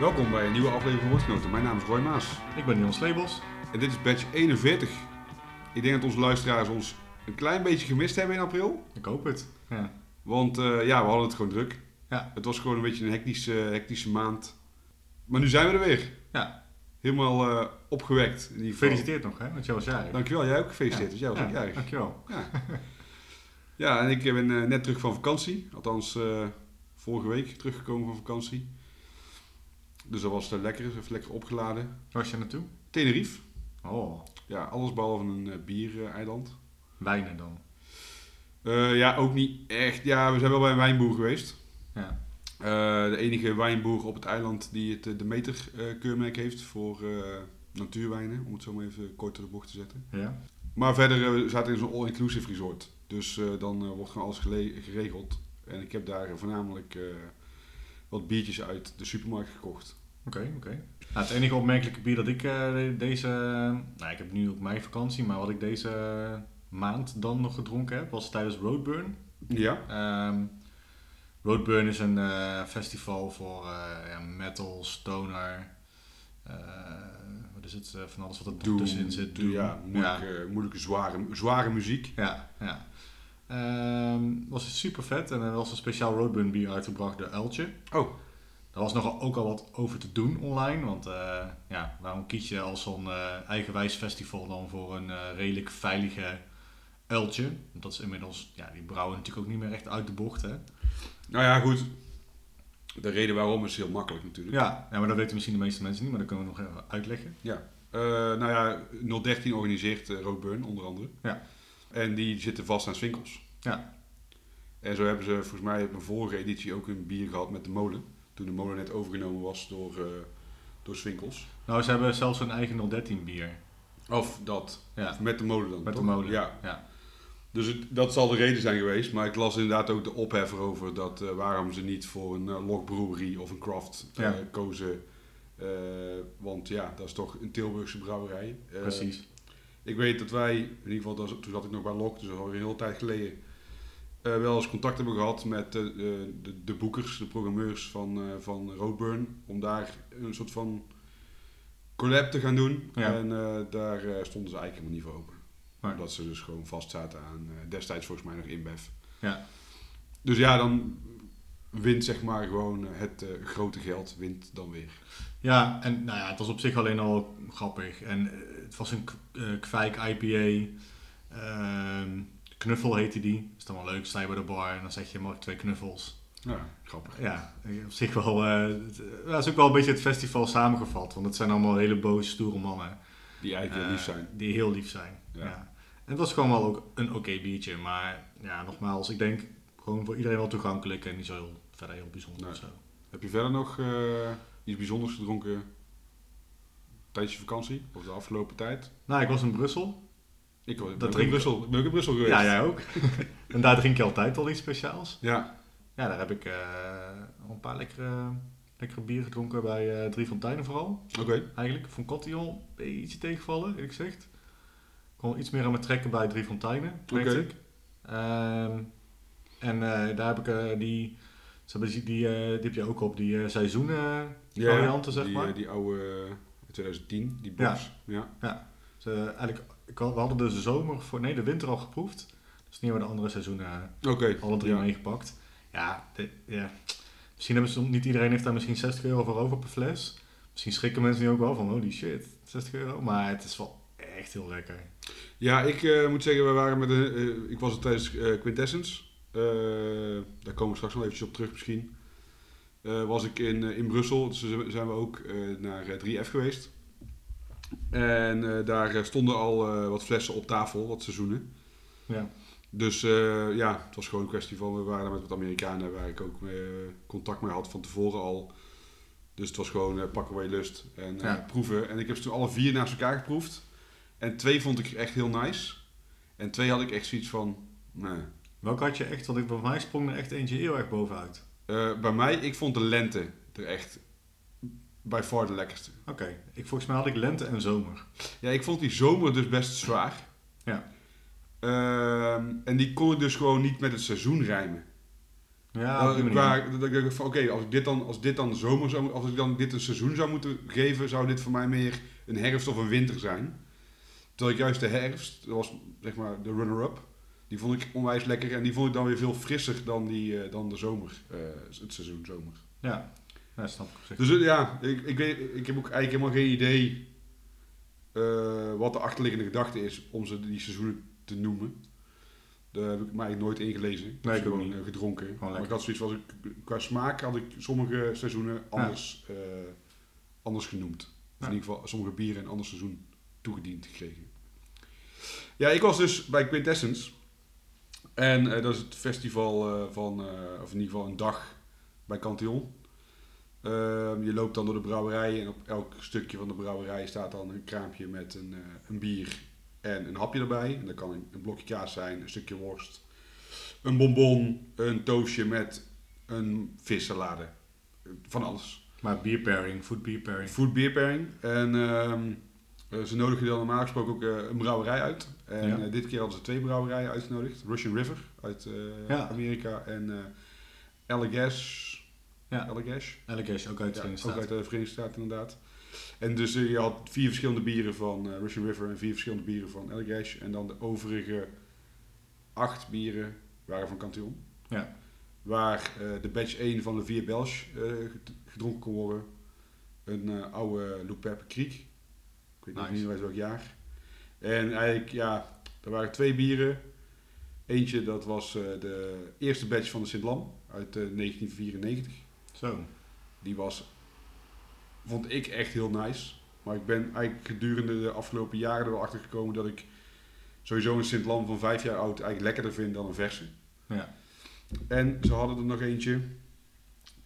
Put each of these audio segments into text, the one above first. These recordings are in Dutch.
Welkom bij een nieuwe aflevering van Woordgenoten. Mijn naam is Roy Maas Ik ben Jan Slebels. en dit is badge 41. Ik denk dat onze luisteraars ons een klein beetje gemist hebben in april. Ik hoop het. Ja. Want eh, ja, we hadden het gewoon druk. Ja. Het was gewoon een beetje een hectische, hectische maand. Maar nu zijn we er weer. Ja. Helemaal eh, opgewekt. Gefeliciteerd nog, hè? Want jij was jarig. Dankjewel, jij ook gefeliciteerd. Ja. Dus jij was Ja, ook jarig. Dankjewel. Ja. ja, en ik ben eh, net terug van vakantie. Althans, vorige week teruggekomen van vakantie. Dus dat was uh, lekker. Even lekker opgeladen. Waar was je naartoe? Tenerife. Oh, Ja, alles behalve een uh, biereiland. wijnen dan. Eh, ja, ook niet echt. Ja, we zijn wel bij een wijnboer geweest. Ja. Eh, de enige wijnboer op het eiland die het eh, de meterkeurmerk heeft voor eh, natuurwijnen. Om het zo maar even kort door de bocht te zetten. Ja? Maar verder eh, zaten we in zo'n all-inclusive resort. Dus eh, dan eh, wordt gewoon alles geregeld. En ik heb daar voornamelijk eh, wat biertjes uit de supermarkt gekocht. Oké, oké. Nou, het enige opmerkelijke bier dat ik eh, deze... Nou, ik heb nu ook mijn vakantie, maar wat ik deze maand dan nog gedronken heb, was tijdens Roadburn. Ja. Ehm, Roadburn is een eh, festival voor eh, ja, metal, stoner... wat is het? van alles wat er Doom, tussenin zit. doom, ja, moeilijke, moeilijke zware, zware muziek. Ja, ja. Ehm was super vet en er was een speciaal Roadburn bier uitgebracht door Eltje. Oh, Daar was nog ook al wat over te doen online, want eh, ja, waarom kies je als zo'n eh, eigenwijs festival dan voor een eh, redelijk veilige Eltje? Want dat is inmiddels, ja, die brouwen natuurlijk ook niet meer echt uit de bocht, hè? nou ja, goed. De reden waarom is heel makkelijk natuurlijk. Ja, ja, maar dat weten misschien de meeste mensen niet, maar dat kunnen we nog even uitleggen. Eh, nou ja, 013 organiseert Roadburn onder andere. Ja. En die zitten vast aan Swinkels. Ja. En zo hebben ze volgens mij op een vorige editie ook een bier gehad met de molen. Toen de molen net overgenomen was door, eh door Swinkels. Nou, ze hebben zelfs een eigen 013 bier. Of dat. Ja, Of met de molen dan. met de molen. Ja. ja. Dus het- dat zal de reden zijn geweest. Maar ik las inderdaad ook de ophef erover dat eh, waarom ze niet voor een uh, Lok Brewery of een Craft eh, Ja. kozen. Want ja, dat is toch een Tilburgse brouwerij. Precies. Ik weet dat wij, in ieder geval dat, toen zat ik nog bij Lok, dus alweer een hele tijd geleden, eh, wel eens contact hebben gehad met de, de, de, de boekers, de programmeurs van, eh, van Roadburn, om daar een soort van collab te gaan doen. Ja. En eh, daar eh, stonden ze eigenlijk helemaal niet voor open. Nee. Omdat ze dus gewoon vast zaten aan eh, destijds volgens mij nog InBev. Ja. Dus ja, dan wint zeg maar gewoon eh, het eh, grote geld, wint dan weer. Ja, en nou ja, het was op zich alleen al grappig. En eh, het was een eh, kwijk IPA. Ehm, knuffel heette die. Is dan wel leuk. Sta je bij de bar en dan zeg je, mag ik twee knuffels? Ja, grappig. Ja, op zich wel... eh, het, eh, dat is ook wel een beetje het festival samengevat. Want het zijn allemaal hele boze, stoere mannen. Die eigenlijk heel lief eh, zijn. Die heel lief zijn, Ja. ja. En het was gewoon wel ook een oké biertje. Maar ja, nogmaals, ik denk gewoon voor iedereen wel toegankelijk. En niet zo heel, verder heel bijzonder Nee. zo. Heb je verder nog iets bijzonders gedronken tijdens je vakantie of de afgelopen tijd? Nou, ik was in Brussel. Ik Dat ben in drink- Brussel, ik ben ook in Brussel geweest. Ja, jij ook. en daar drink je altijd wel iets speciaals. Ja, Ja, daar heb ik eh, al een paar lekkere, lekkere bieren gedronken bij eh, Drie Fonteinen vooral. oké. Eigenlijk vond Cotillon een beetje tegenvallen, eerlijk gezegd. Ik kon iets meer aan me trekken bij Drie Fonteinen, merkte Oké. ik. Ehm, en eh, daar heb ik die, ze hebben die, die, die heb je ook op, die seizoenen Ja, varianten, zeg die, maar. die oude eh, 2010, die box. Ja. Ze, eigenlijk, ik had- we hadden dus de zomer, voor, nee de winter al geproefd. Dus nu hebben we de andere seizoenen eh, alle drie ja. meegepakt. Ja, de- ja, misschien hebben ze, niet iedereen heeft daar misschien 60 euro voor over per fles. Misschien schrikken mensen nu ook wel van, holy shit, 60 euro. Maar het is wel echt heel lekker. Ja, ik eh, moet zeggen, we waren met een, eh, ik was er tijdens Quintessence. Daar komen we straks nog eventjes op terug misschien. Was ik in, in Brussel, dus zijn we ook naar eh, 3F geweest. En eh, daar eh, stonden al eh, wat flessen op tafel, wat seizoenen. Ja, Dus ja, het was gewoon een kwestie van, we waren met wat Amerikanen waar ik ook contact mee had van tevoren al. Dus het was gewoon pakken waar je lust en Ja. proeven. En ik heb ze toen alle vier naast elkaar geproefd. En twee vond ik echt heel nice. En twee had ik echt zoiets van, nee. welke had je echt, want ik, bij mij sprong er echt eentje heel erg bovenuit. Bij mij, ik vond de lente er echt bij far de lekkerste. Oké, ik volgens mij had ik lente en zomer. Ja, ik vond die zomer dus best zwaar. Ja. Ehm, en die kon ik dus gewoon niet met het seizoen rijmen. Ja, Dat- manier. qua, dat ik van oké, als ik dit dan, als dit dan zomer zou, als ik dan dit een seizoen zou moeten geven, zou dit voor mij meer een herfst of een winter zijn. Terwijl ik juist de herfst, dat was zeg maar de runner-up, die vond ik onwijs lekker en die vond ik dan weer veel frisser dan, die, eh, dan de zomer, eh, het seizoen zomer. Ja, snap ik. Dus eh, ja, ik, ik, weet, ik heb ook eigenlijk helemaal geen idee eh, wat de achterliggende gedachte is om ze die seizoenen te noemen. Daar heb ik me eigenlijk nooit ingelezen. Nee, ik gewoon niet. eh, gedronken. maar ik had zoiets was ik, qua smaak had ik sommige seizoenen anders, anders genoemd. Ja. in ieder geval sommige bieren een ander seizoen toegediend gekregen. Ja, ik was dus bij Quintessence. En dat is het festival van, of in ieder geval een dag bij Cantillon. Ehm, je loopt dan door de brouwerij en op elk stukje van de brouwerij staat dan een kraampje met een, eh, een bier en een hapje erbij. En dat kan een, een blokje kaas zijn, een stukje worst, een bonbon, een toastje met een vissalade. Van alles. Maar beer pairing, food beer pairing. Food beer pairing. En ehm, eh, ze nodigen dan normaal gesproken ook eh, een brouwerij uit. En Ja. dit keer hadden ze twee brouwerijen uitgenodigd. Russian River uit Ja. Amerika en Allagash. Ja. Allagash. Allegash, ook uit de Verenigde ook Staten. uit de Verenigde Staten inderdaad. En dus eh, je had vier verschillende bieren van eh, Russian River en vier verschillende bieren van Allagash. En dan de overige acht bieren waren van Cantillon. Ja. Waar eh, de batch 1 van de vier Belge ged- gedronken kon worden. Een oude Loupep Kriek. Ik weet Nice. niet uit welk jaar. En eigenlijk, ja, er waren twee bieren. Eentje, dat was de eerste batch van de Sint-Lam uit eh, 1994. Die was, vond ik echt heel nice. Maar ik ben eigenlijk gedurende de afgelopen jaren er wel achter gekomen dat ik sowieso een Sint-Lam van vijf jaar oud eigenlijk lekkerder vind dan een verse. Ja. En ze hadden er nog eentje.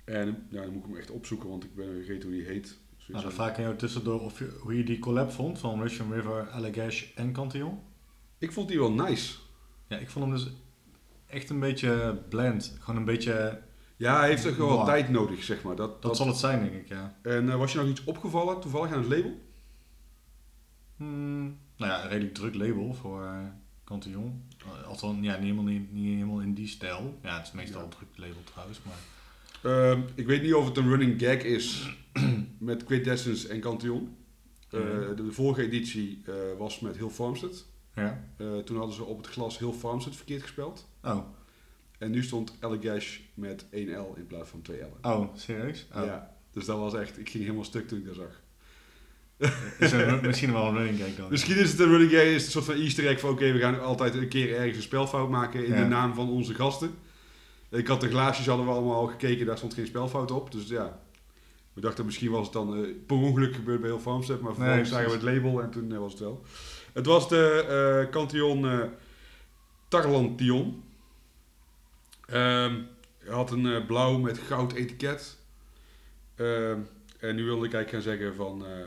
En ja, dan moet ik hem echt opzoeken, want ik ben vergeten hoe die heet. Nou, dan vraag ik jou tussendoor of je, hoe je die collab vond van Russian River, Allagash en Cantillon. ik vond die wel nice. Ja, ik vond hem dus echt een beetje blend. Gewoon een beetje, Ja, hij heeft er wat Wow. tijd nodig, zeg maar. Dat, dat dat, zal het zijn denk ik, ja. En eh, was je nog iets opgevallen toevallig aan het label? Hmm, nou ja, een redelijk druk label voor eh Cantillon. Eh, Althans, ja, niet helemaal, niet, niet helemaal in die stijl. Ja, het is meestal Ja. een druk label trouwens, maar... Ehm, ik weet niet of het een running gag is met Quintessence en Cantillon. Eh, de, de vorige editie eh, was met Hill Farmstead. Ja. Eh, toen hadden ze op het glas Hill Farmstead verkeerd gespeld. Oh, En nu stond Allagash met 1L in plaats van 2L. oh, serieus? Oh. Ja, dus dat was echt, ik ging helemaal stuk toen ik dat zag. Is er misschien wel een running gag dan? Misschien is het een running gag, is het een soort van easter egg van oké, we gaan altijd een keer ergens een spelfout maken in Ja. de naam van onze gasten. Ik had de glaasjes hadden we allemaal al gekeken, daar stond geen spelfout op. Dus ja, we dachten misschien was het dan eh, per ongeluk gebeurd bij heel Farmstead, maar vervolgens zagen we het label en toen was het wel. Het was de eh Cantillon eh Tarlantion. Hij had een eh, blauw met goud etiket. Ehm, en nu wilde ik eigenlijk gaan zeggen van eh,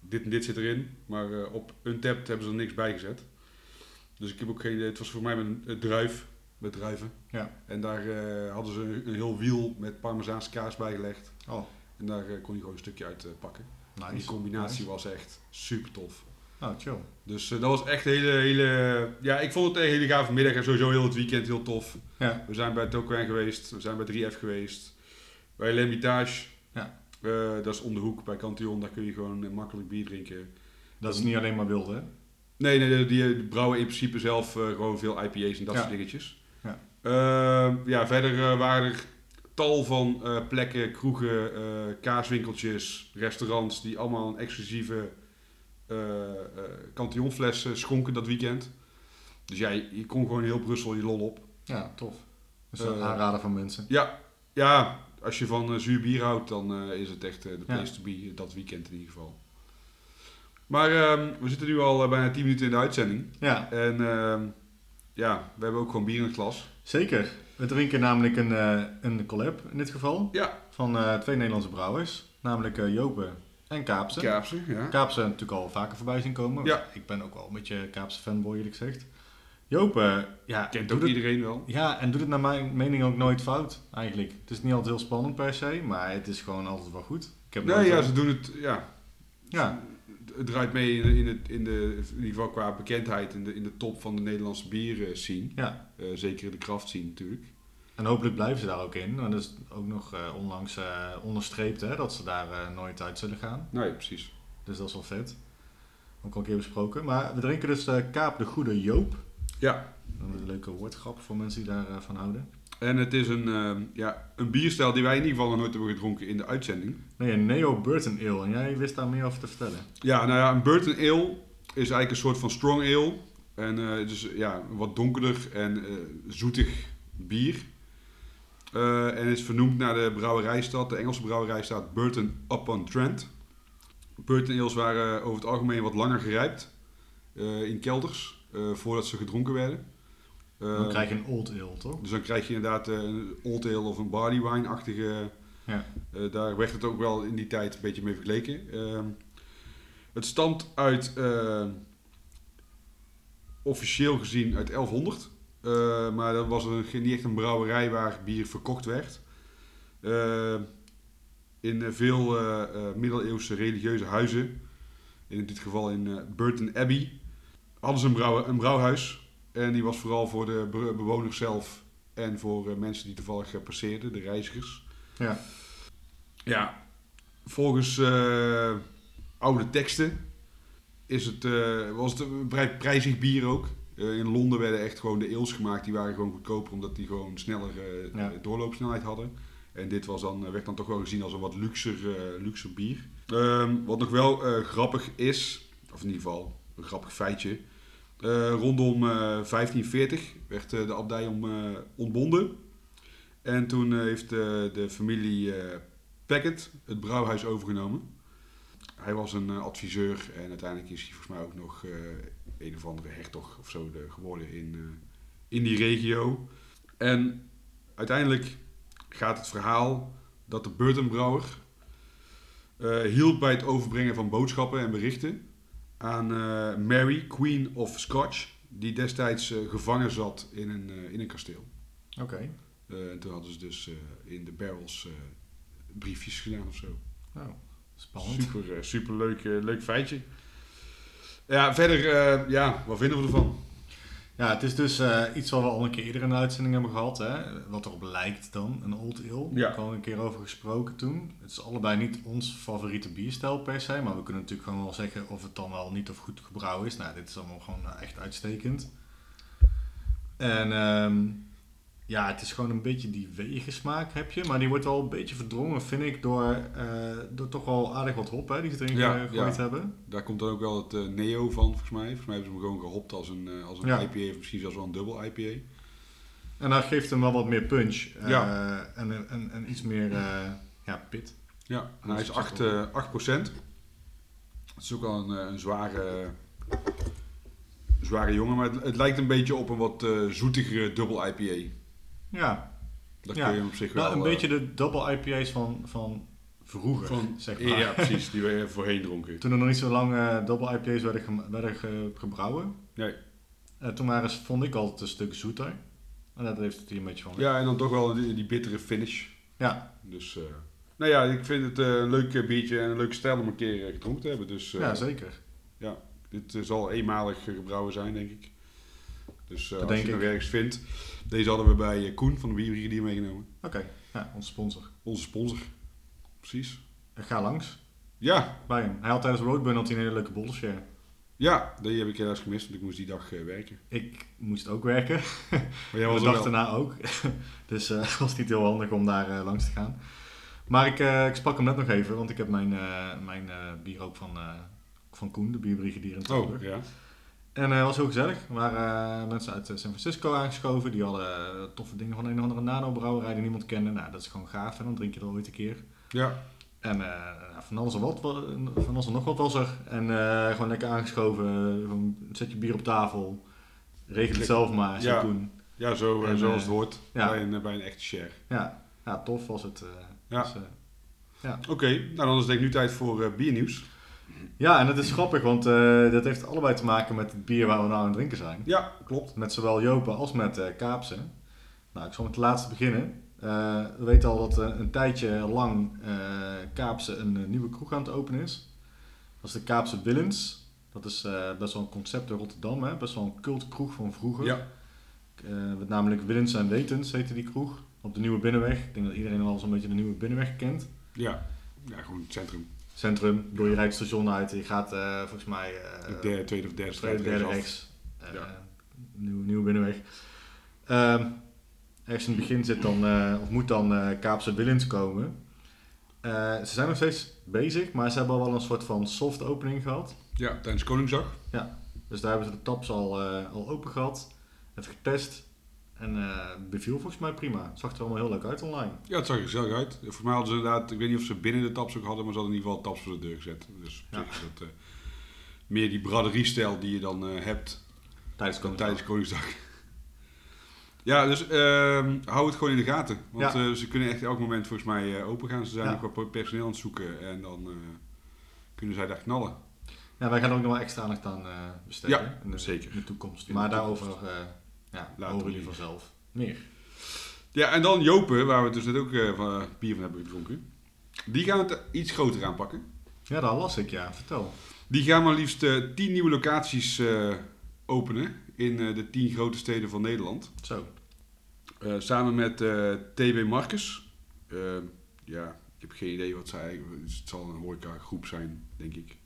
dit en dit zit erin, maar eh, op Untapped hebben ze er niks bij gezet. Dus ik heb ook geen idee. Het was voor mij een, druif, met druiven. Ja. En daar hadden ze een, een heel wiel met parmezaanse kaas bijgelegd. Oh, En daar kon je gewoon een stukje uit pakken. nice. Die combinatie Nice. was echt super tof. Oh, chill. Dus eh, dat was echt een hele, hele... Ja, ik vond het een hele gave middag en sowieso heel het weekend heel tof. Ja. We zijn bij Tokwijn geweest, we zijn bij 3F geweest, bij L'Hermitage. Ja. Eh, dat is om de hoek bij Cantillon, daar kun je gewoon eh, makkelijk bier drinken. Dat is niet alleen maar wild, hè? Nee, nee, die, die brouwen in principe zelf gewoon veel IPA's en dat Ja. soort dingetjes. Ja. Eh, ja, verder waren er tal van plekken, kroegen, kaaswinkeltjes, restaurants die allemaal een exclusieve eh eh Cantillonfles schonken dat weekend. Dus ja, je, kon gewoon heel Brussel je lol op. Ja, tof. Dus een Eh, aanrader van mensen. Ja, ja als je van zuur bier houdt, dan is het echt de Ja. place to be dat weekend in ieder geval. Maar ehm, we zitten nu al bijna 10 minuten in de uitzending. Ja, En ehm, ja, we hebben ook gewoon bier in het glas. zeker. We drinken namelijk een, eh, een collab in dit geval. Ja. Van twee Nederlandse brouwers. Namelijk eh Jopen en Kaapse. Kaapse, ja. Kaapse natuurlijk al vaker voorbij zien komen. Ja. Ik ben ook wel een beetje Kaapse fanboy eerlijk gezegd. Jopen, ja, Kent doet ook het, iedereen wel. ja, en doet het naar mijn mening ook nooit fout eigenlijk. Het is niet altijd heel spannend per se, maar het is gewoon altijd wel goed. Ik heb Nee, ja, wel- ze doen het, ja. ja, Het draait mee in, in, het, in, de, in ieder geval qua bekendheid in de, in de top van de Nederlandse bieren scene. ja, Eh, zeker in de kracht scene natuurlijk. En hopelijk blijven ze daar ook in. Want dat is ook nog eh, onlangs eh, onderstreept hè, dat ze daar eh, nooit uit zullen gaan. Nee, precies. Dus dat is wel vet. Ook al een keer besproken. Maar we drinken dus Kaap de Goede Joop. Ja, Dat is een leuke woordgrap voor mensen die daarvan van houden. en het is een, eh, ja, een bierstijl die wij in ieder geval nog nooit hebben gedronken in de uitzending. Nee, een Neo Burton Ale. En jij wist daar meer over te vertellen. Ja, nou ja, een Burton Ale is eigenlijk een soort van strong ale. En het is ja, wat donkerder en zoetig bier. Eh, en is vernoemd naar de brouwerijstad, de Engelse brouwerijstad Burton upon Trent. Burton ales waren over het algemeen wat langer gerijpt eh, in kelders eh, voordat ze gedronken werden. Dan krijg je een Old Ale, toch? dus dan krijg je inderdaad een old ale of een barley wine-achtige. Ja. daar werd het ook wel in die tijd een beetje mee vergeleken. Ehm, het stamt uit, officieel gezien, uit 1100. Eh, maar dat was een, niet echt een brouwerij waar bier verkocht werd. Eh, in veel eh, middeleeuwse religieuze huizen, in dit geval in Burton Abbey, hadden ze een, een brouwhuis. En die was vooral voor de be- bewoners zelf en voor mensen die toevallig passeerden, de reizigers. Ja. Ja, volgens oude teksten is het, was het een vrij prijzig bier ook. Eh, in Londen werden echt gewoon de ales gemaakt. Die waren gewoon goedkoper omdat die gewoon sneller eh, Ja. doorloopsnelheid hadden. En dit was dan, werd dan toch wel gezien als een wat luxer, eh, luxer bier. Ehm, wat nog wel eh, grappig is, of in ieder geval een grappig feitje. Eh, rondom eh, 1540 werd eh, de abdij om, eh, ontbonden. En toen eh, heeft eh, de familie eh Packet het brouwhuis overgenomen. Hij was een eh, adviseur en uiteindelijk is hij volgens mij ook nog eh, een of andere hertog of zo de, geworden in, eh, in die regio. En uiteindelijk gaat het verhaal dat de Burtonbrouwer eh hielp bij het overbrengen van boodschappen en berichten aan eh, Mary, Queen of Scotch, die destijds gevangen zat in een, in een kasteel. Oké. En toen hadden ze dus in de barrels briefjes gedaan of zo. Nou, spannend. Super, super leuk, leuk feitje. Ja, verder, eh, ja, wat vinden we ervan? Ja, het is dus eh, iets wat we al een keer eerder in de uitzending hebben gehad. Hè? Wat erop lijkt dan, een Old Ale. Ja. Daar al een keer over gesproken toen. Het is allebei niet ons favoriete bierstijl per se. Maar we kunnen natuurlijk gewoon wel zeggen of het dan wel niet of goed gebrouwen is. Nou, dit is allemaal gewoon eh, echt uitstekend. En ehm, ja, het is gewoon een beetje die wegensmaak heb je. Maar die wordt wel een beetje verdrongen, vind ik, door, eh, door toch wel aardig wat hop hè, die ze erin Ja, ge- gegooid ja. hebben. Daar komt dan ook wel het eh, Neo van, volgens mij. Volgens mij hebben ze hem gewoon gehopt als een, eh, als een Ja. IPA, of misschien zelfs wel een dubbel IPA. En dat geeft hem wel wat meer punch. Ja. en, en, en iets meer ja, pit. Ja, en hij is Dat is 8, eh 8%. Het is ook wel een, een zware, zware jongen, maar het, het lijkt een beetje op een wat zoetigere dubbel IPA. Ja, Dat Ja. kun je op zich wel... nou, een eh, beetje de double IPA's van, van vroeger, van, zeg maar. Ja, precies, die we voorheen dronken. Toen er nog niet zo lang eh, double IPA's werden, werden ge- gebrouwen. Nee. Eh, toen waren ze, vond ik altijd een stuk zoeter. En dat heeft het hier een beetje van. Ja, en dan toch wel die, die bittere finish. Ja, Dus, nou ja, ik vind het een leuk biertje en een leuke stijl om een keer gedronken te hebben. Dus ja zeker. dit eh, zal eenmalig gebrouwen zijn, denk ik. Dus Dat als denk je het nog ergens vindt. Deze hadden we bij eh, Koen van de Bierbrigadier meegenomen. Oké, ja, onze sponsor. Onze sponsor. Precies. Ga langs Ja, bij hem. Hij had tijdens Roadburn had hij een hele leuke bollenshare. ja, die heb ik helaas gemist, want ik moest die dag eh, werken. Ik moest ook werken. Maar jij was de dag daarna ook. dus eh, het was niet heel handig om daar eh, langs te gaan. Maar ik, eh, ik sprak hem net nog even, want ik heb mijn, eh, mijn eh, bier ook van, eh, van Koen, de bierbrigadier in Oh, Tilburg. ja. En het was heel gezellig. Er waren eh, mensen uit eh, San Francisco aangeschoven. Die hadden eh, toffe dingen van een of andere nano-brouwerij die niemand kende. Nou, dat is gewoon gaaf. En dan drink je er ooit een keer. Ja, En eh, van alles en wat, wa- van alles en nog wat was er. En eh, gewoon lekker aangeschoven. eh, Gewoon, zet je bier op tafel. Regel het zelf maar, Ja. Koen. ja zo, eh, En, zoals eh, het hoort ja. bij, een, eh, bij een echte share. Ja, ja tof was het. eh. Ja. Dus, eh, Oké, nou dan is het denk ik nu tijd voor eh, biernieuws. Ja, en het is grappig, want eh, dat heeft allebei te maken met het bier waar we nou aan het drinken zijn. Ja, klopt. Met zowel Jopen als met eh Kaapse. Nou, ik zal met de laatste beginnen. Eh, we weten al dat een tijdje lang Kaapse een nieuwe kroeg aan het openen is. Dat is de Kaapse Willens. Dat is best wel een concept in Rotterdam, hè? best wel een cultkroeg van vroeger. Ja, met namelijk Willens en Wetens heette die kroeg. Op de Nieuwe Binnenweg. Ik denk dat iedereen wel zo'n beetje de Nieuwe Binnenweg kent. Ja, ja gewoon het centrum. Centrum, door je rijdt het station uit. Je gaat eh, volgens mij... eh, De derde, tweede of derde straat derde rechtsaf. rechts. Eh, Ja. nieuwe, nieuwe Binnenweg. Ehm ergens in het begin zit dan, of moet dan Kaapse Willens komen. Ze zijn nog steeds bezig, maar ze hebben al wel een soort van soft opening gehad. Ja, tijdens Koningsdag. Dus daar hebben ze de taps al, al open gehad. Het getest. En eh beviel volgens mij prima. Het zag er allemaal heel leuk uit online. Ja, het zag er gezellig uit. Volgens mij hadden ze inderdaad, ik weet niet of ze binnen de taps ook hadden, maar ze hadden in ieder geval taps voor de deur gezet. Dus Ja. dat eh, meer die braderie-stijl die je dan eh, hebt Tijdens Koningsdag. tijdens Koningsdag. Ja, dus ehm, hou het gewoon in de gaten. Want Ja. ze kunnen echt elk moment volgens mij open gaan. Ze zijn Ja. ook wat personeel aan het zoeken en dan kunnen zij daar knallen. Ja, wij gaan er ook nog wel extra aandacht aan besteden. Ja, in de, zeker. In de toekomst. In maar de daarover toekomst. eh ja, Later horen jullie vanzelf meer. Ja, en dan Jopen, waar we dus net ook van, eh, bier van hebben gedronken. Die gaan het iets groter aanpakken. Ja, dat las ik, ja. Vertel. Die gaan maar liefst eh, 10 nieuwe locaties openen in de 10 grote steden van Nederland. Zo. Samen met TB Marcus. Ja, ik heb geen idee wat zij... Het zal een horeca groep zijn, denk ik.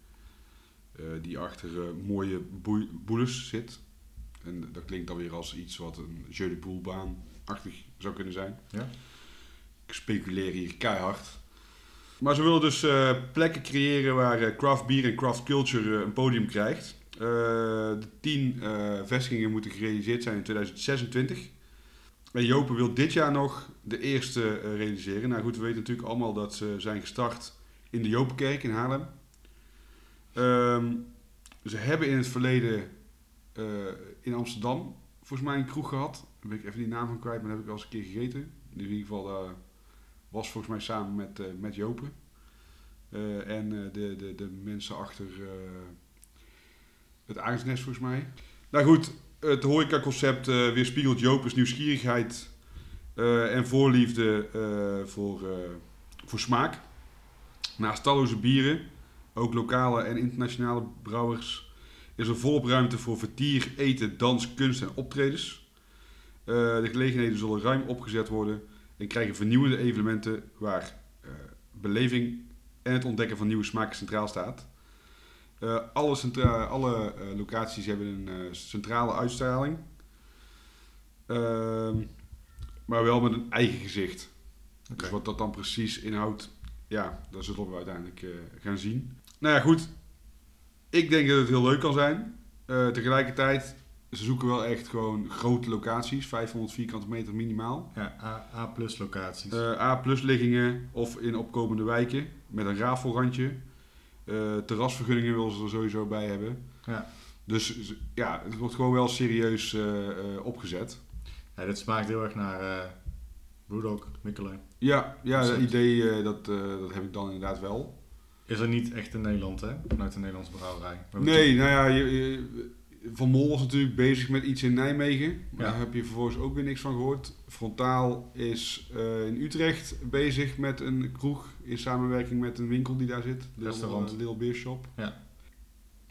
Die achter mooie boelens zit. En dat klinkt dan weer als iets wat een jeu de boel baan-achtig zou kunnen zijn. Ja. Ik speculeer hier keihard. Maar ze willen dus eh, plekken creëren waar eh, craft beer en craft culture eh, een podium krijgt. De tien eh, vestigingen moeten gerealiseerd zijn in 2026. En Jopen wil dit jaar nog de eerste realiseren. Nou goed, we weten natuurlijk allemaal dat ze zijn gestart in de Jopenkerk in Haarlem. Ehm, ze hebben in het verleden in Amsterdam volgens mij een kroeg gehad. Daar ben ik even die naam van kwijt, maar dat heb ik al eens een keer gegeten. In ieder geval, daar was volgens mij samen met, eh, met Jopen. Eh, en de, de, de mensen achter het Aardsnest volgens mij. Nou goed, het horecaconcept weerspiegelt Jopens nieuwsgierigheid en voorliefde voor, voor smaak. Naast talloze bieren, ook lokale en internationale brouwers, is er volop ruimte voor vertier, eten, dans, kunst en optredens. Eh, de gelegenheden zullen ruim opgezet worden en krijgen vernieuwende evenementen waar eh, beleving en het ontdekken van nieuwe smaken centraal staat. Eh, alle centra- alle locaties hebben een centrale uitstraling, Ehm, maar wel met een eigen gezicht. Dus wat dat dan precies inhoudt, ja, dat zullen we uiteindelijk gaan zien. Nou ja, goed. Ik denk dat het heel leuk kan zijn. Eh, tegelijkertijd, ze zoeken wel echt gewoon grote locaties, 500 vierkante meter minimaal. Ja, A- A-plus locaties. Eh, A-plus liggingen of in opkomende wijken met een rafelrandje. Eh, terrasvergunningen willen ze er sowieso bij hebben. Ja. Dus ja, het wordt gewoon wel serieus opgezet. ja, dit smaakt heel erg naar Brewdog, Mikkelen. Ja, ja het Concept. idee dat, dat heb ik dan inderdaad wel. Is er niet echt in Nederland, hè? Vanuit de Nederlandse brouwerij. Nee, nou ja, je, je- Van Mol was natuurlijk bezig met iets in Nijmegen. Maar Ja. daar heb je vervolgens ook weer niks van gehoord. Frontaal is eh, in Utrecht bezig met een kroeg in samenwerking met een winkel die daar zit. Lil- Restaurant. eh, Lil Beer Shop. Ja.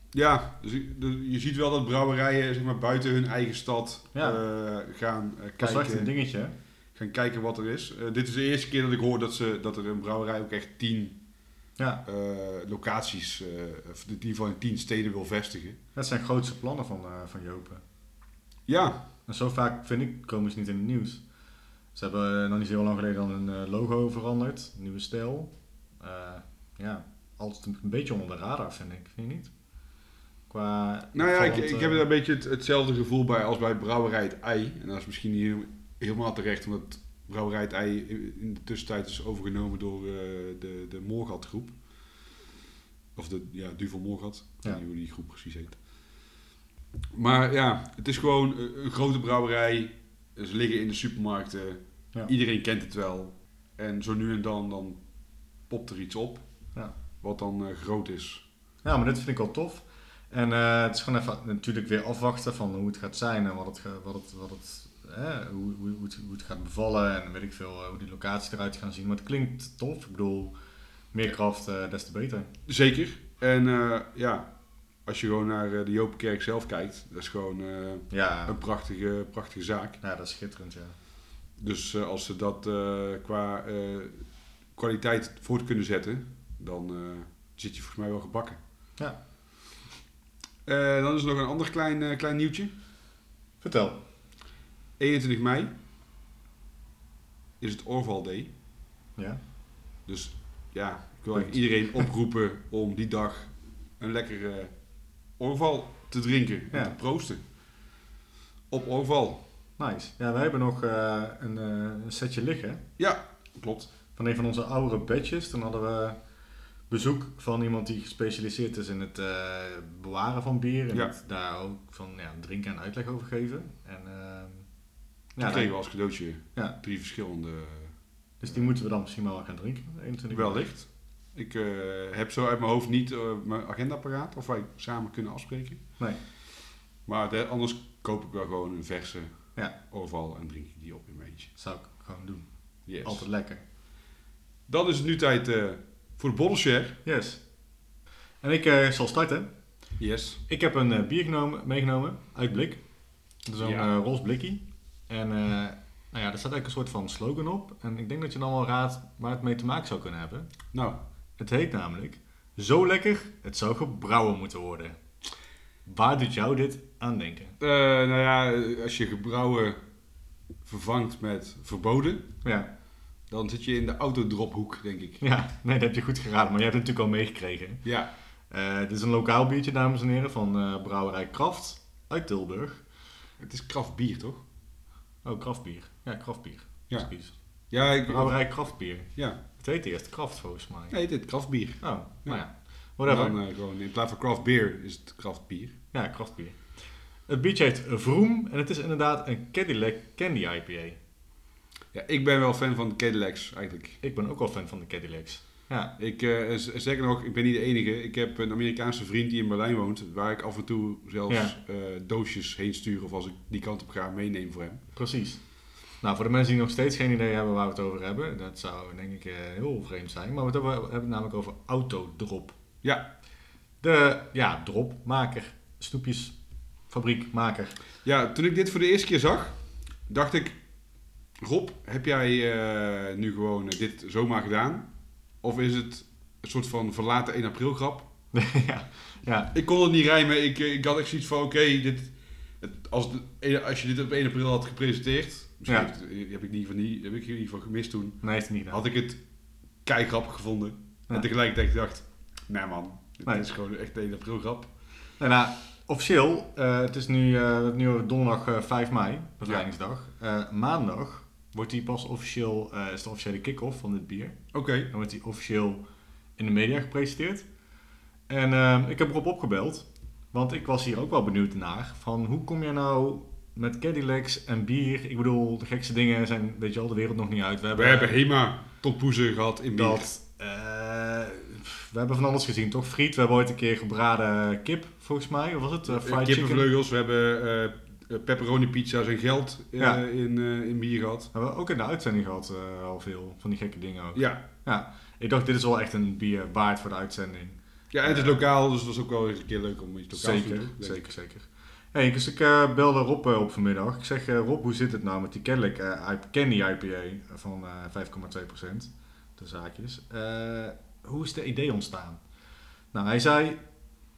Ja, dus je, de- je ziet wel dat brouwerijen zeg maar, buiten hun eigen stad Ja. eh, gaan, eh, Dat is echt kijken, een dingetje, gaan kijken wat er is. Dit is de eerste keer dat ik hoor dat, ze, dat er een brouwerij ook echt tien Ja, eh, locaties, eh, of in ieder in tien steden wil vestigen. dat zijn grootste plannen van, eh, van Jopen. Ja, En zo vaak, vind ik, komen ze niet in het nieuws. Ze hebben nog niet zo heel lang geleden dan hun logo veranderd. Nieuwe stijl. Ja, altijd een, een beetje onder de radar, vind ik. Vind je niet? Qua Nou ja, ik, ik heb er een beetje het, hetzelfde gevoel bij als bij Brouwerij het Ei. En dat is misschien niet helemaal terecht, omdat Brouwerij het Ei in de tussentijd is overgenomen door eh, de, de Morgat groep. Of de ja, Duvel Morgat. Ik weet Ja. niet hoe die groep precies heet. Maar ja, het is gewoon een, grote brouwerij. Ze liggen in de supermarkten. Ja. Iedereen kent het wel. En zo nu en dan, dan popt er iets op. Ja. Wat dan eh, groot is. Ja, maar dit vind ik wel tof. En eh, het is gewoon even natuurlijk weer afwachten van hoe het gaat zijn en wat het, wat het, wat het, hè, hoe, hoe, hoe, het, hoe het gaat bevallen en weet ik veel, eh, hoe die locaties eruit gaan zien. Maar het klinkt tof. Ik bedoel, meer kracht, eh, des te beter. Zeker. En eh, ja, als je gewoon naar de Jopenkerk zelf kijkt, dat is gewoon Ja, een prachtige, prachtige zaak. ja, dat is schitterend, ja. Dus als ze dat qua kwaliteit voort kunnen zetten, dan zit je volgens mij wel gebakken. Ja. Dan is er nog een ander klein, klein nieuwtje. Vertel. 21 mei is het Orval Day. Ja. Dus ja, ik wil eigenlijk iedereen oproepen om die dag een lekkere Orval te drinken en Ja. te proosten. Op Orval. Nice. Ja, wij hebben nog eh, een, eh, een setje liggen Ja, klopt. van een van onze oudere badges. Toen hadden we bezoek van iemand die gespecialiseerd is in het eh, bewaren van bier. En Ja. het daar ook van ja, drinken en uitleg over geven. En, ehm, Ja, kregen we als cadeautje Ja. drie verschillende dus die moeten we dan misschien wel gaan drinken. 21 mei. wellicht. Ik eh, heb zo uit mijn hoofd niet eh, mijn agenda paraat of wij samen kunnen afspreken. Nee. Maar de- anders koop ik wel gewoon een verse Ja. Orval en drink ik die op in mijn eentje. Zou ik gewoon doen. Yes. Altijd lekker. Dan is het nu tijd eh, voor de bottle share. Yes. En ik eh, zal starten. Yes. Ik heb een bier genomen, meegenomen uit blik. Dat is een Ja. eh, roze blikkie. En eh, nou ja, er staat eigenlijk een soort van slogan op. En ik denk dat je dan wel raadt waar het mee te maken zou kunnen hebben. Nou, Het heet namelijk Zo lekker, het zou gebrouwen moeten worden. Waar doet jou dit aan denken? Eh, nou ja, als je gebrouwen vervangt met verboden, Ja, dan zit je in de autodrophoek, denk ik. ja nee, dat heb je goed geraden. Maar je hebt het natuurlijk al meegekregen. Ja, Eh, dit is een lokaal biertje, dames en heren, van brouwerij Kraft uit Tilburg. het is kraftbier, toch? Oh, kraftbier. Ja, kraftbier. Ja. Excuus. Ja, ik, Brouwerij Kraftbier. ja. Het heet eerst Kraft volgens mij. Nee, dit kraftbier. Oh, nou ja. En Whatever. Dan, eh, gewoon, in plaats van craft beer is het kraftbier. Ja, krachtbier. Het biertje heet Vroom en het is inderdaad een Cadillac Candy IPA. Ja, ik ben wel fan van de Cadillacs, eigenlijk. Ik ben ook wel fan van de Cadillacs. Ja, Ik, z- zeker nog, ik ben niet de enige. Ik heb een Amerikaanse vriend die in Berlijn woont, waar ik af en toe zelfs Ja. eh, doosjes heen stuur of als ik die kant op ga meeneem voor hem. precies. Nou, voor de mensen die nog steeds geen idee hebben waar we het over hebben, dat zou denk ik eh, heel vreemd zijn. Maar we hebben we hebben het namelijk over Autodrop. Ja, De, ja, dropmaker, snoepjesfabriekmaker. Ja, toen ik dit voor de eerste keer zag, dacht ik... Rob, heb jij nu gewoon dit zomaar gedaan? Of is het een soort van verlaten 1 april grap? ja, ja, Ik kon het niet rijmen. Ik, eh, ik had echt zoiets van, oké, dit... het- als, de, als je dit op 1 april had gepresenteerd... Misschien Ja. heeft- heb ik niet van die, heb ik in ieder geval gemist toen. nee, het niet gedaan. Had ik het kei grappig gevonden. Ja. En tegelijkertijd dacht nee man, dit Nee. is gewoon echt een 1 april grap. Nou, nou, officieel, eh, het is nu, eh, nu donderdag eh, 5 mei, bevrijdingsdag. Maandag wordt die pas officieel, eh, is de officiële kick-off van dit bier. Oké, Dan wordt die officieel in de media gepresenteerd. En eh, ik heb Rob opgebeld, want ik was hier ook wel benieuwd naar. Van hoe kom je nou met Cadillacs en bier? Ik bedoel, de gekste dingen zijn, weet je al, de wereld nog niet uit. we hebben Hema tot poezen gehad in bier. dat, eh, we hebben van alles gezien, toch? Friet, we hebben ooit een keer gebraden kip, volgens mij. Of was het? Eh, fried chicken. Kippenvleugels, we hebben pepperoni pizza's en geld eh, Ja. in, eh, in bier gehad. We hebben ook in de uitzending gehad eh, al veel van die gekke dingen ook. Ja. Ja, ik dacht dit is wel echt een bier waard voor de uitzending. ja, en het is Eh, lokaal, dus dat is ook wel eens een keer leuk om iets lokaals te Zeker, doen. zeker, zeker. Hey, dus ik eh, belde Rob eh, op vanmiddag. Ik zeg, eh, Rob, hoe zit het nou met die Cadillac eh, I- Candy IPA van eh 5,2%? De zaakjes. Eh, hoe is de idee ontstaan? Nou, hij zei,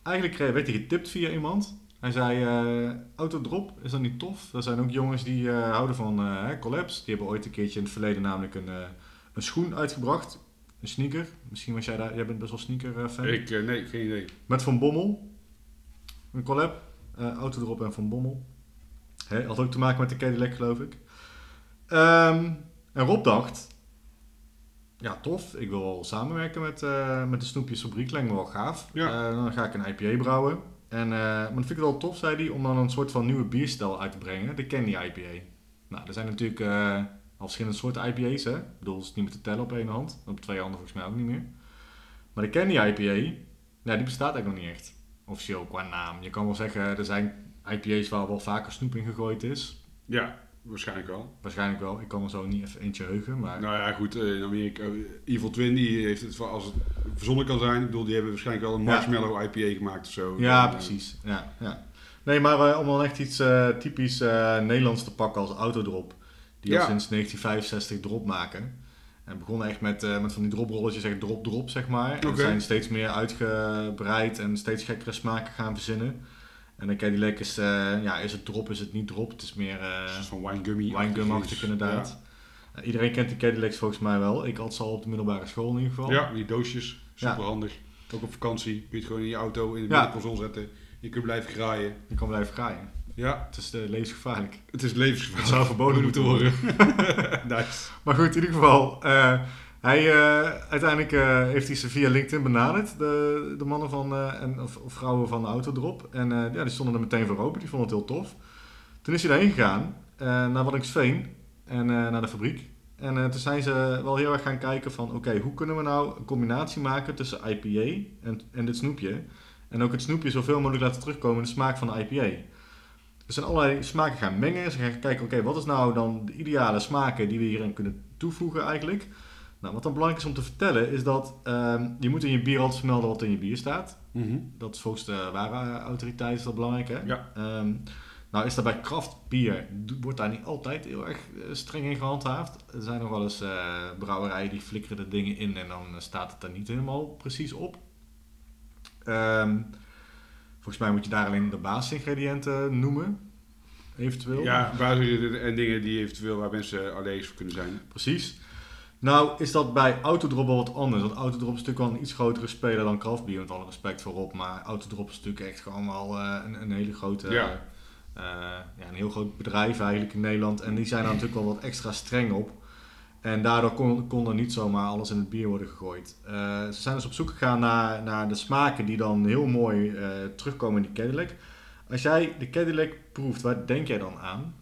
eigenlijk eh, werd hij getipt via iemand. Hij zei, eh autodrop, is dat niet tof? Er zijn ook jongens die eh, houden van eh, hè, collabs. Die hebben ooit een keertje in het verleden namelijk een, eh, een schoen uitgebracht. Een sneaker. Misschien was jij daar, jij bent best wel sneaker eh, fan. Ik, eh, nee, geen idee. Met Van Bommel. Een collab. eh Autodrop en Van Bommel. Hè, had ook te maken met de Cadillac, geloof ik. Ehm, en Rob dacht... Ja, tof. Ik wil wel samenwerken met, eh, met de Snoepjesfabriek. Lijkt me wel gaaf. Ja. Eh, dan ga ik een IPA brouwen. En, eh, maar dat vind ik wel tof, zei hij, om dan een soort van nieuwe bierstijl uit te brengen. De Candy IPA. Nou, er zijn natuurlijk eh, al verschillende soorten IPA's, hè. Ik bedoel, het niet meer te tellen op één hand. Op twee handen volgens mij ook niet meer. Maar de Candy IPA, ja, die bestaat eigenlijk nog niet echt. Officieel qua naam. Je kan wel zeggen, er zijn IPA's waar wel vaker snoep in gegooid is. Ja, Waarschijnlijk wel. Waarschijnlijk wel. Ik kan er zo niet even eentje heugen, maar... Nou ja, goed, eh, in Amerika, eh, Evil Twin, die heeft het, als het verzonnen kan zijn, ik bedoel, die hebben waarschijnlijk wel een marshmallow IPA gemaakt of zo. Ja, En, eh, precies. Ja, ja. Nee, maar om dan echt iets typisch Nederlands te pakken als autodrop. Die al sinds 1965 drop maken. En begonnen echt met, met van die droprolletjes, echt drop drop zeg maar. En zijn steeds meer uitgebreid en steeds gekkere smaken gaan verzinnen. En dan Cadillac is, eh, ja, is het drop, is het niet drop. Het is meer eh een soort van winegummy. winegum-achtig inderdaad. Eh, iedereen kent die Cadillacs volgens mij wel. Ik had ze al op de middelbare school in ieder geval. Ja, die doosjes, super handig. Ook op vakantie, kun je het gewoon in je auto in de Ja. middenconsole zetten. Je kunt blijven graaien. Je kan blijven graaien. Ja, Het is eh, levensgevaarlijk. het is levensgevaarlijk. Het zou verboden moeten worden. nice. Maar goed, in ieder geval. Hij, eh, uiteindelijk eh, heeft hij ze via LinkedIn benaderd. De, de mannen van, eh, en, of, vrouwen van de Autodrop. En ja, die stonden er meteen voor open. Die vonden het heel tof. Toen is hij daarheen gegaan. naar Waddinxveen. En naar de fabriek. En toen zijn ze wel heel erg gaan kijken van... Oké, hoe kunnen we nou een combinatie maken tussen IPA en, en dit snoepje? En ook het snoepje zoveel mogelijk laten terugkomen in de smaak van de IPA. Er zijn allerlei smaken gaan mengen. Ze gaan kijken, oké, wat is nou dan de ideale smaken die we hierin kunnen toevoegen eigenlijk? Nou, wat dan belangrijk is om te vertellen, is dat ehm, je moet in je bier altijd vermelden wat in je bier staat. Mhm. Dat is volgens de ware autoriteit is dat belangrijk, hè? Ja. Ehm, nou is dat bij kraftbier, wordt daar niet altijd heel erg eh, streng in gehandhaafd. Er zijn nog wel eens eh, brouwerijen die flikkeren de dingen in en dan eh, staat het er niet helemaal precies op. Ehm, volgens mij moet je daar alleen de basisingrediënten noemen, eventueel. Ja, basis en dingen die eventueel waar mensen allergisch voor kunnen zijn. Precies. Nou is dat bij Autodrop wel wat anders. Want Autodrop is natuurlijk wel een iets grotere speler dan Kraftbier, met alle respect voorop. Maar Autodrop is natuurlijk echt gewoon wel eh, een, een hele grote, Ja. eh, ja, een heel groot bedrijf eigenlijk in Nederland. En die zijn daar natuurlijk wel wat extra streng op. En daardoor kon, kon er niet zomaar alles in het bier worden gegooid. Eh, ze zijn dus op zoek gegaan naar, naar de smaken die dan heel mooi terugkomen in die Cadillac. Als jij de Cadillac proeft, waar denk jij dan aan?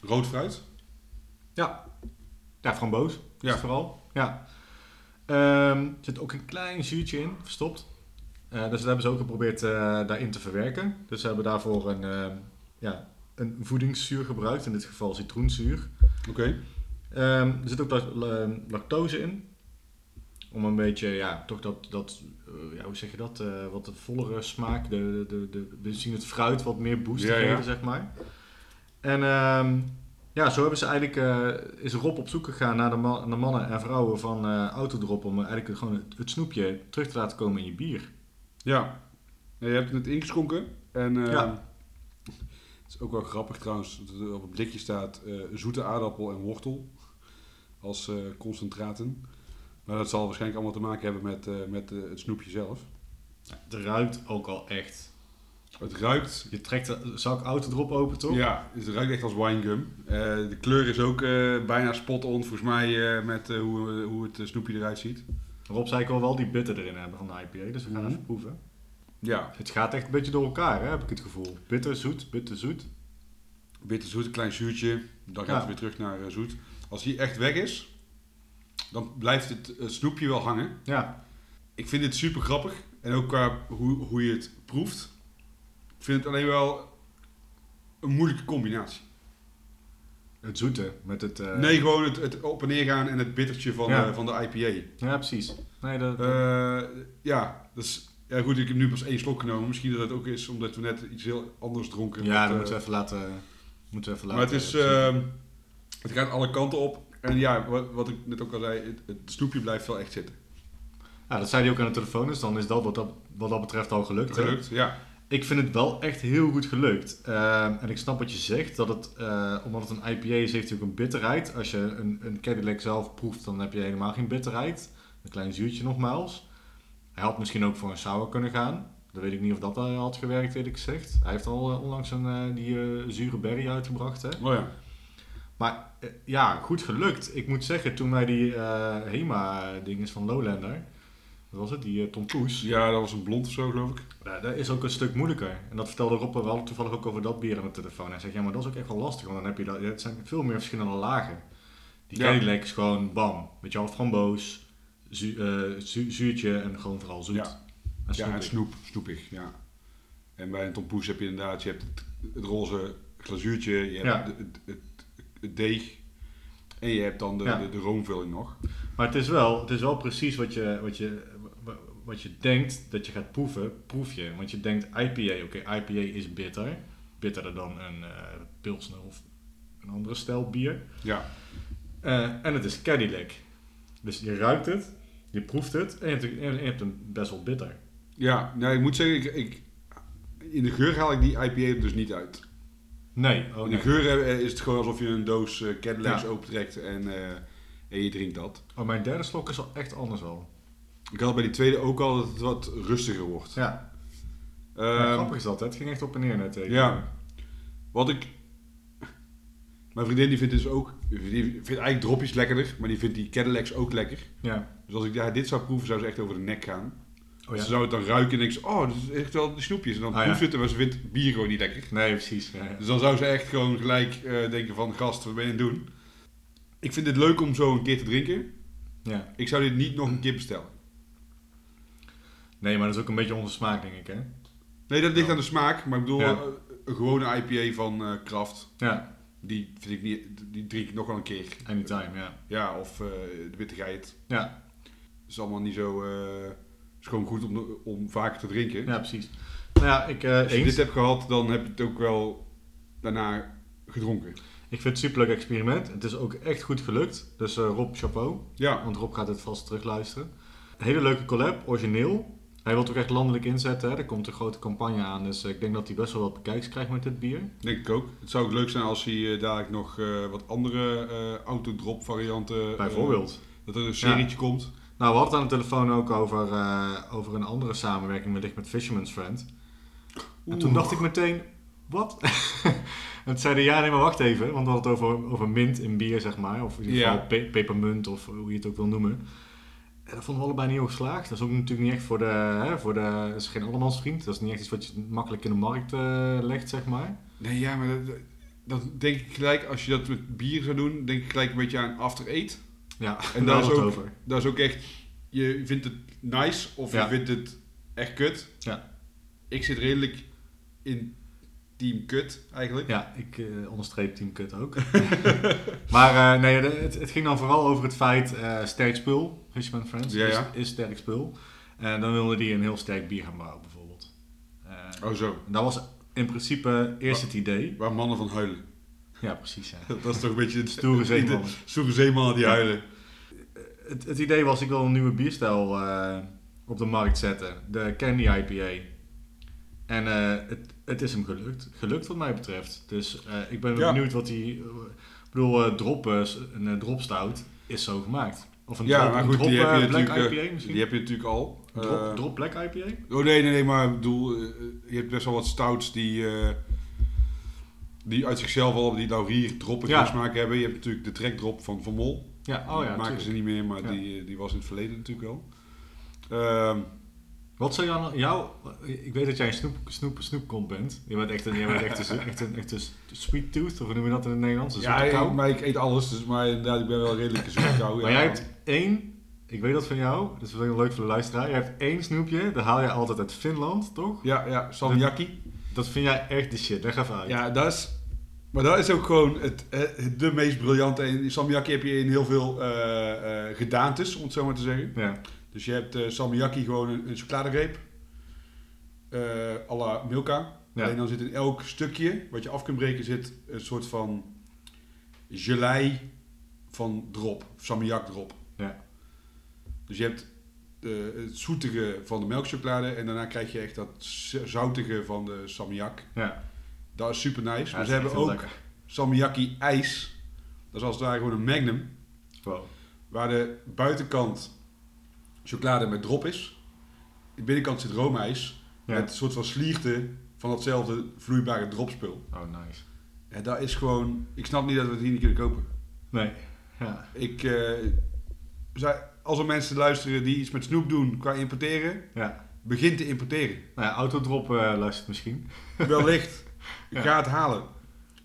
Rood fruit? Ja, ja framboos. Ja. Vooral. Ja. Ehm, er zit ook een klein zuurtje in, verstopt. Eh, dus dat hebben ze ook geprobeerd eh, daarin te verwerken. Dus ze hebben daarvoor een, ehm, ja, een voedingszuur gebruikt, in dit geval citroenzuur. Oké. Ehm, er zit ook la- la- lactose in. Om een beetje, ja, toch dat, dat eh, ja, hoe zeg je dat, wat de vollere smaak, de, de, de, de, we zien het fruit wat meer boost te Ja, ja. geven, zeg maar. En ehm, ja, zo hebben ze eigenlijk, eh, is Rob op zoek gegaan naar de, ma- naar mannen en vrouwen van eh Autodrop om eigenlijk gewoon het, het snoepje terug te laten komen in je bier. Ja. Ja, je hebt het net ingeschonken. En eh, Ja. het is ook wel grappig trouwens, dat er op het blikje staat eh, zoete aardappel en wortel als eh, concentraten. Maar dat zal waarschijnlijk allemaal te maken hebben met, eh, met het snoepje zelf. Het ruikt ook al echt. Het ruikt, Je trekt de zak Autodrop open, toch? ja, het ruikt echt als winegum. Eh de kleur is ook eh, bijna spot on volgens mij eh, met hoe, hoe het snoepje eruit ziet. Rob zei ik wil wel die bitter erin hebben van de IPA, dus we gaan Mhm. even proeven. Ja, Het gaat echt een beetje door elkaar, hè, heb ik het gevoel. Bitter, zoet, bitter, zoet. bitter zoet, een klein zuurtje. Dan gaat Ja. het weer terug naar zoet. Als die echt weg is, dan blijft het snoepje wel hangen. Ja, Ik vind dit super grappig. En ook qua hoe, hoe je het proeft. Ik vind het alleen wel een moeilijke combinatie. het zoete met het... eh, nee, gewoon het, het op en neer gaan en het bittertje van, Ja. van de IPA. Ja, precies. Nee, dat, Eh, ja, is, ja, goed, ik heb nu pas één slok genomen. Misschien dat het ook is omdat we net iets heel anders dronken. ja, dat eh, moeten we even laten... Moeten we even Maar laten het is, ehm, het gaat alle kanten op. En ja, wat, wat ik net ook al zei, het, het snoepje blijft wel echt zitten. ja, dat zei hij ook aan de telefoon, dus dan is dat wat dat, wat dat betreft al gelukt. hè? Gelukt, ja. Ik vind het wel echt heel goed gelukt. Ehm, en ik snap wat je zegt, dat het, eh, omdat het een IPA is, heeft hij ook een bitterheid. Als je een, een Cadillac zelf proeft, dan heb je helemaal geen bitterheid. Een klein zuurtje nogmaals. Hij had misschien ook voor een sour kunnen gaan. Dan weet ik niet of dat eh, had gewerkt, eerlijk gezegd. Hij heeft al eh, onlangs een, eh, die zure berry uitgebracht. Hè? Oh ja. Maar ja, goed gelukt. Ik moet zeggen, toen wij die eh HEMA-dinges van Lowlander, wat was het, die uh, Tom Poes, Ja, dat was een blond of zo, geloof ik. ja, dat is ook een stuk moeilijker. En dat vertelde Rob wel toevallig ook over dat bier aan de telefoon. Hij zegt, ja, maar dat is ook echt wel lastig, want dan heb je dat, het zijn veel meer verschillende lagen. Die Ja. Cadillac is gewoon bam, weet je wel, framboos, zu, eh, zu- zuurtje en gewoon vooral zoet. Ja. En Ja, en snoepig. snoep, snoepig, ja. En bij een tompoes heb je inderdaad, je hebt het, het roze glazuurtje, je hebt Ja. het, het, het het deeg. En je hebt dan de, Ja. de, de roomvulling nog. Maar het is wel, het is wel precies wat je, wat, je, wat je denkt dat je gaat proeven, proef je. Want je denkt IPA, oké, IPA is bitter. Bitterder dan een eh Pilsner of een andere stijl bier. Ja, Eh, en het is Cadillac. Dus je ruikt het, je proeft het en je hebt, en je hebt een best wel bitter. ja nou, ik moet zeggen, ik, ik, in de geur haal ik die IPA er dus niet uit. Nee, oh in nee. de geur eh, is het gewoon alsof je een doos eh, Cadillacs Ja. opentrekt en, en je drinkt dat. Oh, mijn derde slok is al echt anders al. Ik had bij die tweede ook al dat het wat rustiger wordt. Ja, Ehm, ja grappig is dat, hè? het ging echt op en neer net tegen. Ja. Wat ik. Mijn vriendin die vindt dus ook. Die vindt eigenlijk dropjes lekkerder, maar die vindt die Cadillacs ook lekker. Ja. Dus als ik ja, dit zou proeven, zou ze echt over de nek gaan. Oh ja. Ze zou het dan ruiken en denkt ze, oh, dat is echt wel die snoepjes. En dan Ah, proeft ze het, maar ze vindt bier gewoon niet lekker. Nee, precies. Ja. Dus dan zou ze echt gewoon gelijk eh, denken van, gast, wat ben je aan het doen? Ik vind het leuk om zo een keer te drinken. ja. Ik zou dit niet nog een keer bestellen. Nee, maar dat is ook een beetje onze smaak, denk ik, hè? Nee, dat ligt Ja. aan de smaak. Maar ik bedoel, Ja. eh, een gewone IPA van eh Kraft, Ja, die vind ik niet, die drink ik nog wel een keer. anytime, ja. Ja, of eh, de witte geit. Ja, is allemaal niet zo. eh is gewoon goed om, om vaker te drinken. ja precies. Nou ja, ik, Als je eens. dit hebt gehad, dan heb je het ook wel daarna gedronken. ik vind het een superleuk experiment. Het is ook echt goed gelukt. Dus Rob, chapeau. Ja, Want Rob gaat het vast terugluisteren. Hele leuke collab, origineel. Hij wil het ook echt landelijk inzetten. Hè. Er komt een grote campagne aan. Dus eh, ik denk dat hij best wel wat bekijks krijgt met dit bier. denk ik ook. Het zou ook leuk zijn als hij eh, dadelijk nog eh, wat andere eh autodrop varianten. Bijvoorbeeld. dat er een serietje komt. Nou, we hadden aan de telefoon ook over, over een andere samenwerking wellicht met Fisherman's Friend. En toen dacht ik meteen, wat? en toen zeiden ja, nee, maar wacht even. Want we hadden het over, over mint in bier, zeg maar. Of in ieder Ja. geval pe- pepermunt, of hoe je het ook wil noemen. En dat vonden we allebei niet heel geslaagd. Dat is ook natuurlijk niet echt voor de... Hè, voor de dat is geen andermansvriend. Dat is niet echt iets wat je makkelijk in de markt eh, legt, zeg maar. Nee, ja, maar dat, dat denk ik gelijk, als je dat met bier zou doen, denk ik gelijk een beetje aan After Eight. Ja, En daar daar is ook, over. dat is ook echt, je vindt het nice of Ja. je vindt het echt kut. Ja. Ik zit redelijk in team kut eigenlijk. Ja, ik eh, onderstreep Team Kut ook. maar eh, nee, het, het ging dan vooral over het feit, eh sterk spul, Fishman Friends, Ja, is, ja. is sterk spul. En dan wilde die een heel sterk bier gaan bouwen, bijvoorbeeld. Oh zo, Dat was in principe eerst het idee. waar mannen van huilen. Ja, precies. Ja. Dat is toch een beetje het Stoere zeemannen. de Stoere zeemannen die huilen. Het, het idee was, ik wil een nieuwe bierstijl op de markt zetten. De Candy IPA. En eh, het, het is hem gelukt. Gelukt wat mij betreft. Dus eh, ik ben Ja. benieuwd wat die... ik bedoel, eh, drop, eh, een eh, dropstout is zo gemaakt. Of een Ja, drop, maar goed, drop, die heb je eh, black IPA misschien? Die heb je natuurlijk al. Drop, Eh, drop black IPA? Oh nee, nee, nee, maar ik bedoel, eh, je hebt best wel wat stouts die, eh, die uit zichzelf al die laurier droppen Ja. smaak hebben. Je hebt natuurlijk de trekdrop van Van Mol. Ja, oh ja, Die maken tuurlijk. ze niet meer, maar Ja. die, die was in het verleden natuurlijk wel. Ehm, Wat zou jou, jou... Ik weet dat jij een snoep, snoep, snoepkont bent. Je bent echt een, je bent echt een, echt een, echt een sweet tooth, of hoe noem je dat in het Nederlands? Een ja, ik, maar ik eet alles, dus, maar inderdaad, ik ben wel redelijk een zoete kou. Maar jij hebt één, ik weet dat van jou, dat is wel leuk voor de luisteraar. Je hebt één snoepje, dat haal je altijd uit Finland, toch? Ja, ja, salmiakki. Dat vind jij echt de shit, leg even uit. Ja, dat is... Maar dat is ook gewoon het, het, de meest briljante. In salmiakki heb je in heel veel eh, eh, gedaantes, om het zo maar te zeggen. Ja, Dus je hebt salmiakki gewoon een, een chocoladereep. eh à la Milka. Ja. Alleen dan zit in elk stukje wat je af kunt breken zit een soort van gelei van drop. Salmiak drop. Ja. Dus je hebt eh, het zoetige van de melkchocolade en daarna krijg je echt dat zoutige van de salmiak. ja. Dat is super nice. Ja, maar ze hebben ook lekker. salmiakki ijs. Dat is als het ware gewoon een magnum. Wow. Waar de buitenkant chocolade met drop is. De binnenkant zit roomijs. Ja. Met een soort van slierte van datzelfde vloeibare dropspul. Oh, nice. En dat is gewoon... Ik snap niet dat we het hier niet kunnen kopen. Nee, ja. Ik... eh, zei- als er mensen luisteren die iets met snoep doen qua importeren, Ja. begin te importeren. Nou ja, autodrop eh luistert misschien. Wellicht. Ja. Ga het halen.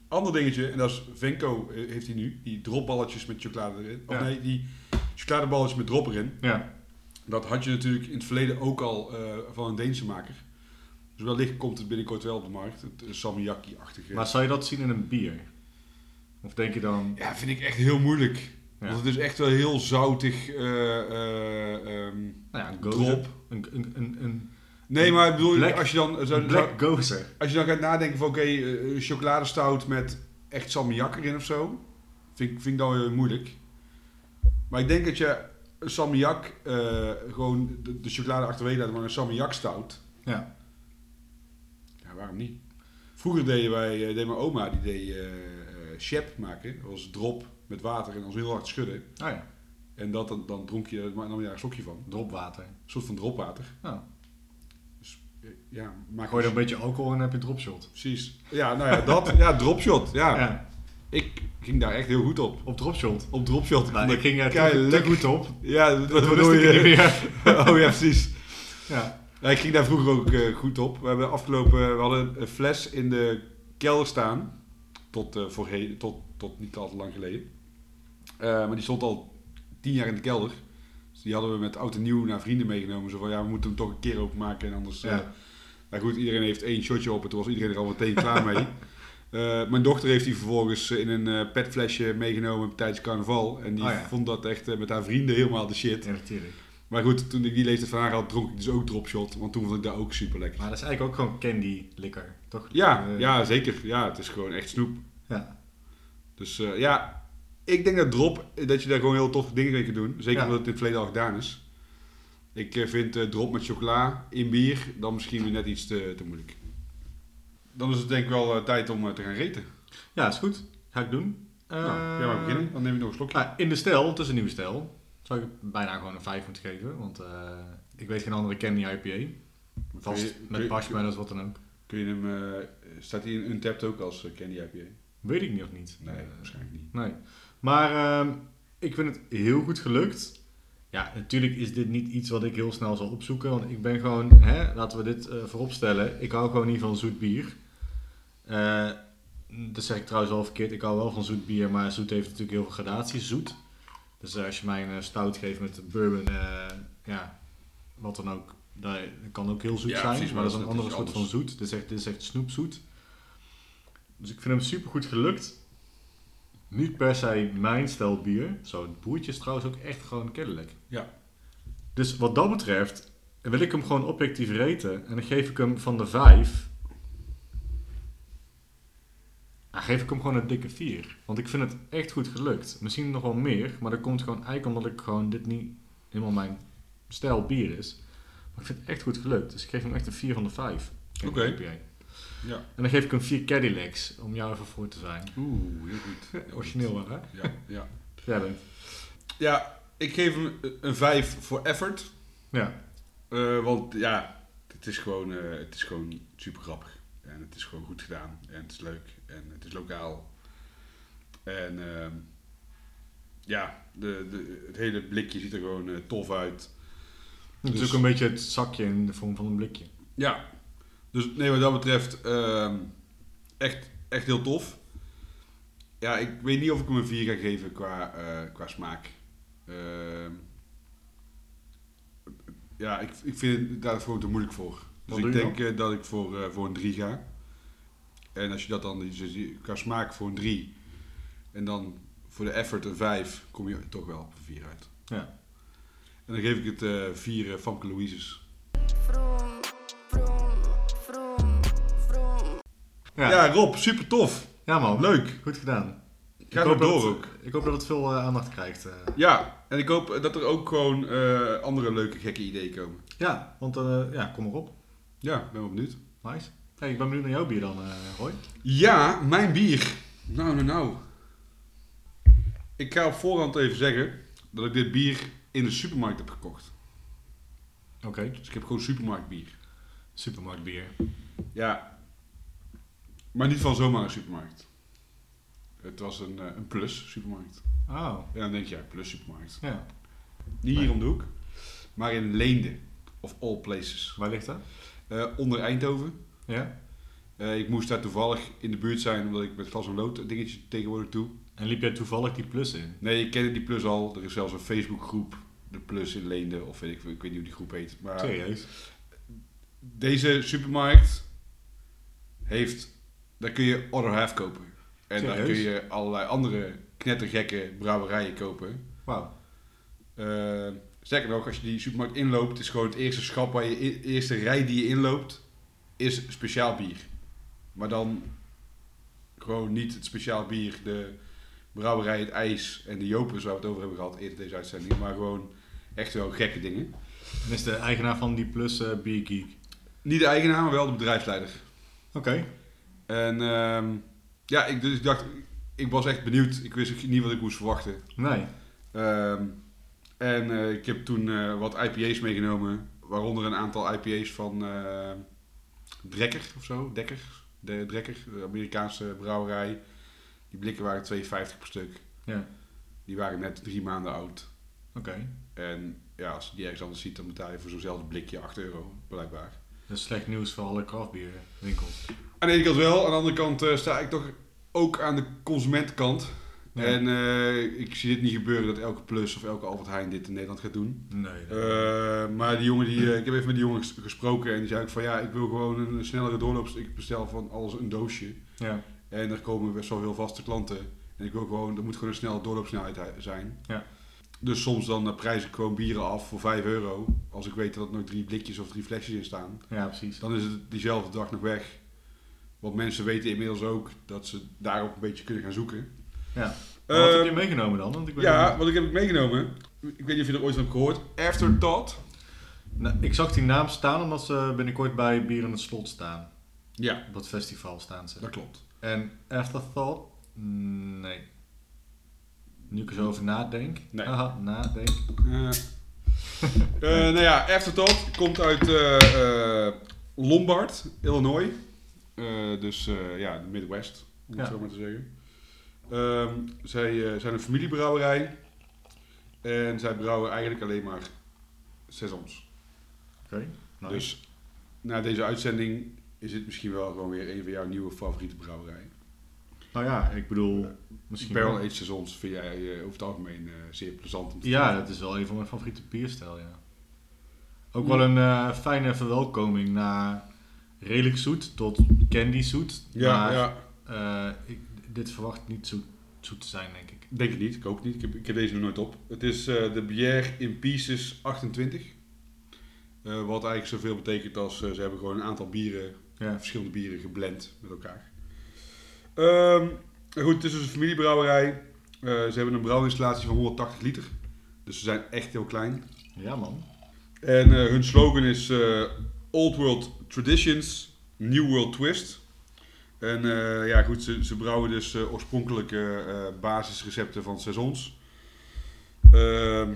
Ander dingetje, en dat is Venko eh, heeft hij nu, die dropballetjes met chocolade erin. Of Ja. nee, die chocoladeballetjes met drop erin. Ja. Dat had je natuurlijk in het verleden ook al eh, van een Deense maker. Dus wellicht komt het binnenkort wel op de markt. Het salmiakki-achtige. Maar zou je dat zien in een bier? Of denk je dan... Ja, vind ik echt heel moeilijk. Ja. Want het is echt wel heel zoutig. eh, eh, ehm, Nou ja, Drop. Een, een, een, een Nee, maar ik bedoel, Black- als je dan... Zo, black gozer. Als je dan gaat nadenken van, oké, chocoladestout met echt salmiak erin of zo. Vind, vind ik dan weer moeilijk. Maar ik denk dat je een salmiak, eh, gewoon de, de chocolade achterwege laat, maar een salmiak stout. Ja. Ja, waarom niet? Vroeger deden wij, eh, deed mijn oma, die deed eh eh, chep maken. Dat was drop met water en zo heel hard schudden. Oh ja, En dat, dan, dan dronk je, nam je daar een slokje van. dropwater. Een soort van dropwater. Nou, Dus eh, ja, maak gooi er een dus- beetje alcohol en heb je dropshot. Precies. Ja, nou ja, dat. Ja, dropshot. Ja. Ja, Ik ging daar echt heel goed op. op dropshot. Op dropshot. Nou, ik ging er te, goed op. Ja, wat Toen bedoel je? oh ja, precies. Ja. Ja, ik ging daar vroeger ook eh, goed op. We hebben afgelopen, we hadden een fles in de kelder staan. Tot, voorheen, tot, tot niet al te lang geleden. Eh, maar die stond al tien jaar in de kelder. Dus die hadden we met oud en nieuw naar vrienden meegenomen. Zo van, ja, we moeten hem toch een keer openmaken. En anders... Ja. nou goed, iedereen heeft één shotje op. En toen was iedereen er al meteen klaar mee. Eh, mijn dochter heeft die vervolgens in een eh, petflesje meegenomen tijdens carnaval. En die Oh ja. vond dat echt eh, met haar vrienden helemaal de shit. Ja, natuurlijk. Maar goed, toen ik die leeftijd van haar had, dronk ik dus ook dropshot. Want toen vond ik dat ook super lekker. Maar dat is eigenlijk ook gewoon candy liquor, toch? Ja, Eh, ja, zeker. Ja, het is gewoon echt snoep. ja. Dus eh, ja, ik denk dat drop, dat je daar gewoon heel toffe dingen mee kunt doen. Zeker omdat het in het verleden al gedaan is. Ik eh, vind eh, drop met chocola in bier dan misschien weer net iets te, te moeilijk. Dan is het denk ik wel eh, tijd om eh, te gaan reten. Ja, is goed. Ga ik doen. nou, Eh, jij mag beginnen. Dan neem ik nog een slokje. Nou, in de stijl, het is een nieuwe stijl, zou ik bijna gewoon een 5 moeten geven. Want eh, ik weet geen andere candy IPA. Vast je- met marshmallows, wat dan ook. Kun je hem, eh, staat hij in Untapped ook als eh, Candy IPA? Weet ik niet of niet. Nee, Eh, waarschijnlijk niet. Nee. Maar ehm, ik vind het heel goed gelukt. Ja, natuurlijk is dit niet iets wat ik heel snel zal opzoeken. Want ik ben gewoon, hè, laten we dit eh voorop stellen. Ik hou gewoon niet van zoet bier. Eh, dat zeg ik trouwens wel verkeerd. Ik hou wel van zoet bier, maar zoet heeft natuurlijk heel veel gradaties. Zoet. Dus als je mij een eh, stout geeft met bourbon, eh, ja, wat dan ook. Dat kan ook heel zoet Ja, zijn. precies, maar dat is een andere soort van zoet. Dit is echt, dit is echt snoepzoet. Dus ik vind hem super goed gelukt. Niet per se mijn stijl bier. Zo, het boertje is trouwens ook echt gewoon kennelijk. Ja. Dus wat dat betreft wil ik hem gewoon objectief reten. En dan geef ik hem van de 5. Dan geef ik hem gewoon een dikke 4. Want ik vind het echt goed gelukt. Misschien nog wel meer. Maar dat komt gewoon eigenlijk omdat ik gewoon dit niet helemaal mijn stijl bier is. Maar ik vind het echt goed gelukt. Dus ik geef hem echt een 4 van de 5. Oké. Ja. En dan geef ik hem 4 Cadillacs. Om jou even voor te zijn. Oeh, heel goed. Origineel hè? Ja, ja. Ja, bent. ja, ik geef hem een 5 voor effort. Ja. Eh, want ja, het is, gewoon, eh, het is gewoon super grappig. En het is gewoon goed gedaan. En het is leuk. En het is lokaal. En ehm, ja, de, de, het hele blikje ziet er gewoon eh, tof uit. Het is Dus- ook een beetje het zakje in de vorm van een blikje. Ja, dus nee, wat dat betreft ehm, echt, echt heel tof. Ja, ik weet niet of ik hem een 4 ga geven qua, eh, qua smaak. Ehm, ja, ik, ik vind het daar gewoon te moeilijk voor. Dus Wat ik denk eh, dat ik voor, eh, voor een 3 ga. En als je dat dan dus je- qua smaak voor een 3 en dan voor de effort een 5, kom je toch wel op een 4 uit. Ja. En dan geef ik het eh 4 uh, Famke Louise's. Vroom, vroom, vroom, vroom. Ja. Ja, Rob, super tof. Ja, man. Leuk. Goed gedaan. Ga ik er hoop door dat, ook. Ik hoop dat het veel eh, aandacht krijgt. eh. Ja, en ik hoop dat er ook gewoon eh, andere leuke gekke ideeën komen. Ja, want eh, ja, kom maar op. Ja, ik ben wel benieuwd. Nice. Hey, ik ben benieuwd naar jouw bier dan, eh Roy. Ja, mijn bier. Nou, nou, nou. Ik ga op voorhand even zeggen dat ik dit bier in de supermarkt heb gekocht. Oké. Dus ik heb gewoon supermarktbier. Supermarktbier. Ja, maar niet van zomaar een supermarkt. Het was een, eh, een plus supermarkt. Oh, En dan denk je, ja, plus supermarkt. ja. Niet hier om de hoek, maar in Leende. Of all places. Waar ligt dat? Eh, onder Eindhoven. Ja. Eh, ik moest daar toevallig in de buurt zijn, omdat ik met glas en lood dingetje tegenwoordig doe. En liep jij toevallig die plus in? Nee, ik ken die Plus al. Er is zelfs een Facebookgroep, de Plus in Leende, of weet ik, ik weet niet hoe die groep heet. Maar Serieus? deze supermarkt heeft, daar kun je Other Half kopen. En daar kun je allerlei andere knettergekke brouwerijen kopen. Wauw. Eh, sterker nog, als je die supermarkt inloopt, is gewoon het eerste schap waar je i- eerste rij die je inloopt, is speciaal bier. Maar dan gewoon niet het speciaal bier, de brouwerij, het ijs en de Jopers waar we het over hebben gehad eerder deze uitzending, maar gewoon echt wel gekke dingen. En is de eigenaar van die Plus eh Beer Geek. Niet de eigenaar, maar wel de bedrijfsleider. Oké. En ehm, ja, ik, dus ik dacht, ik was echt benieuwd. Ik wist ook niet wat ik moest verwachten. Nee. Ehm, en eh, ik heb toen eh, wat IPA's meegenomen, waaronder een aantal IPA's van eh Drekker of zo, Dekker, de Drekker, de Amerikaanse brouwerij. Die blikken waren 2,50 per stuk. Ja. Die waren net drie maanden oud. Oké. En ja, als je die ergens anders ziet, dan betaal je voor zo'nzelfde blikje 8 euro, blijkbaar. Dat is slecht nieuws voor alle craftbierwinkels. Aan de ene kant wel, aan de andere kant sta ik toch ook aan de consumentenkant. En eh, ik zie dit niet gebeuren dat elke Plus of elke Albert Heijn dit in Nederland gaat doen. Nee. Eh, maar die jongen die, eh, ik heb even met die jongen ges- gesproken en die zei ook van ja, ik wil gewoon een snellere doorloop. Ik bestel van alles een doosje. ja. En er komen best wel veel vaste klanten. En ik wil gewoon, er moet gewoon een snelle doorloopsnelheid zijn. Ja. Dus soms dan prijs ik gewoon bieren af voor 5 euro. Als ik weet dat er nog drie blikjes of drie flesjes in staan. ja, precies. Dan is het diezelfde dag nog weg. Want mensen weten inmiddels ook dat ze daarop een beetje kunnen gaan zoeken. Ja. Maar wat heb je meegenomen dan? Want ik ben ja, wat ik heb ik meegenomen. Ik weet niet of je er ooit van hebt gehoord. Afterthought. Nou, ik zag die naam staan omdat ze binnenkort bij Bier in het Slot staan. Ja, Op dat festival staan ze. dat klopt. En Afterthought? Nee. Nu ik er zo over nadenk. Nee. Haha, nadenk. Eh, eh, nou ja, Afterthought komt uit eh, Lombard, Illinois. Dus ja, de Midwest, om het Ja. zo maar te zeggen. Ehm, zij eh, zijn een familiebrouwerij. En zij brouwen eigenlijk alleen maar saisons. Oké. nice. Dus na deze uitzending is het misschien wel gewoon weer een van jouw nieuwe favoriete brouwerijen. Nou ja, ik bedoel... Misschien Barrel wel. aged saisons vind jij eh, over het algemeen zeer plezant om te Ja, dat is wel een van mijn favoriete bierstijl, ja. Ook wel een fijne verwelkoming na redelijk zoet tot candy zoet. Ja, maar ja. ik, dit verwacht niet zoet, zoet te zijn, denk ik. Denk ik niet, ik ook niet. Ik heb, ik heb deze nog nooit op. Het is eh, de Bière in Pieces 28. Eh, wat eigenlijk zoveel betekent als eh, ze hebben gewoon een aantal bieren, Ja. verschillende bieren geblend met elkaar. Ehm, goed, het is dus een familiebrouwerij. Ze hebben een brouwinstallatie van 180 liter. Dus ze zijn echt heel klein. Ja, man. En hun slogan is Old World Traditions, New World Twist. En eh, ja, goed, ze, ze brouwen dus eh, oorspronkelijke eh, basisrecepten van saisons. Ehm,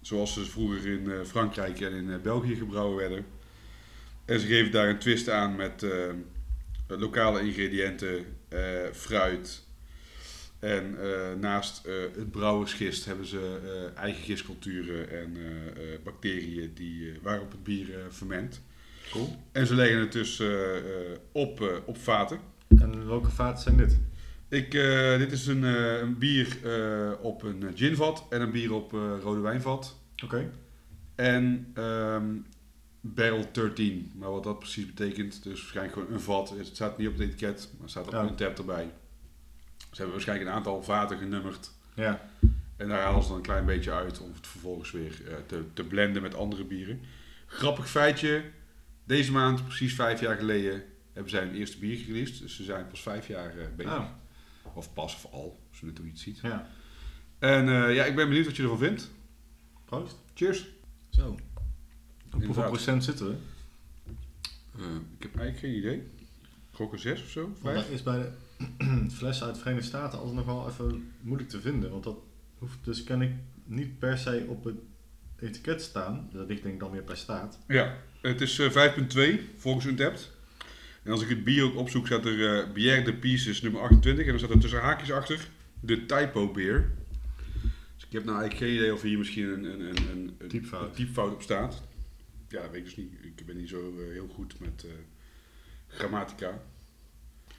zoals ze vroeger in Frankrijk en in België gebrouwen werden. En ze geven daar een twist aan met lokale ingrediënten, fruit. En naast het brouwersgist hebben ze eigen gistculturen en bacteriën die, waarop het bier ferment. Cool. En ze leggen het dus op, op vaten. En welke vaten zijn dit? Ik, eh, dit is een, eh, een bier eh, op een ginvat en een bier op rode wijnvat. Oké. En ehm, barrel 13, maar wat dat precies betekent, dus waarschijnlijk gewoon een vat. Het staat niet op het etiket, maar het staat op Ja. een tab erbij. Ze hebben waarschijnlijk een aantal vaten genummerd. Ja. En daar halen ze dan een klein beetje uit om het vervolgens weer te, te blenden met andere bieren. Grappig feitje, deze maand, precies vijf jaar geleden, hebben zij hun eerste bier gereleased. Dus ze zijn pas vijf jaar eh, bezig. Ah, Of pas of al, als je net hoe je het ziet. ja. En eh, ja, ik ben benieuwd wat je ervan vindt. Proost. Cheers. Zo. Op hoeveel procent zitten we? Eh, ik heb eigenlijk geen idee. Gok een zes of zo? Dat is bij de flessen uit de Verenigde Staten altijd nog wel even moeilijk te vinden. Want dat hoeft dus kan ik niet per se op het etiket staan. Dat ligt denk ik dan meer per staat. Ja, het is eh, 5.2 volgens Untapped. En als ik het bier ook opzoek, staat er eh Bière de Pieces nummer 28. En dan staat er tussen haakjes achter de Typo Beer. Dus ik heb nou eigenlijk geen idee of hier misschien een, een, een, een, een Typfout. typfout op staat. Ja, dat weet ik dus niet. Ik ben niet zo eh, heel goed met eh, grammatica.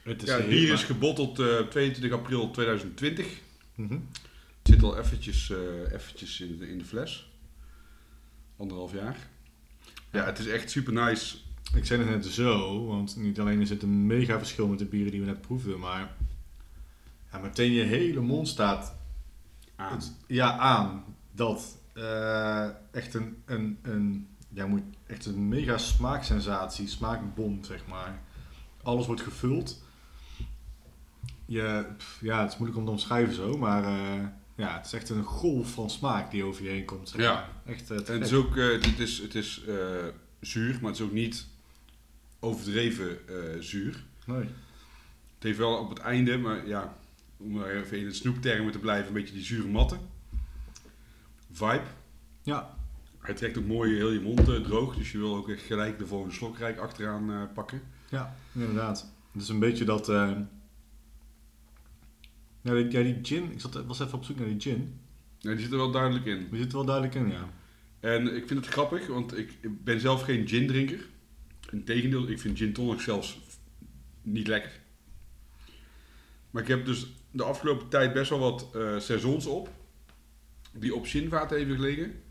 Het Ja, het bier is gebotteld eh 22 april 2020. Mhm. Het zit al eventjes, eventjes in, de, in de fles. Anderhalf jaar. Ja, het is echt super nice. Ik zei het net zo, want niet alleen is het een mega verschil met de bieren die we net proefden, maar ja, meteen je hele mond staat aan. het- ja, aan dat eh, echt een, een, een, ja, moet, echt een mega smaaksensatie, smaakbom, zeg maar. Alles wordt gevuld. Je, pff, ja, het is moeilijk om te omschrijven zo, maar eh, ja, het is echt een golf van smaak die over je heen komt. Zeg Ja. Echt, eh, En het is ook, het is, het is zuur, maar het is ook niet overdreven eh, zuur. Nee. Het heeft wel op het einde, maar ja, om maar even in het snoeptermen te blijven, een beetje die zure matte vibe. Ja, Hij trekt ook mooi heel je mond eh, droog, dus je wil ook echt gelijk de volgende slok rijk achteraan eh, pakken. ja, inderdaad. Het is een beetje dat... ja, die, ja, die gin, ik zat, was even op zoek naar die gin. Ja, die zit er wel duidelijk in. Die zit er wel duidelijk in, ja. En ik vind het grappig, want ik ben zelf geen gin drinker. Integendeel, ik vind gin tonic zelfs niet lekker. Maar ik heb dus de afgelopen tijd best wel wat saisons op. Die op ginvaten hebben gelegen.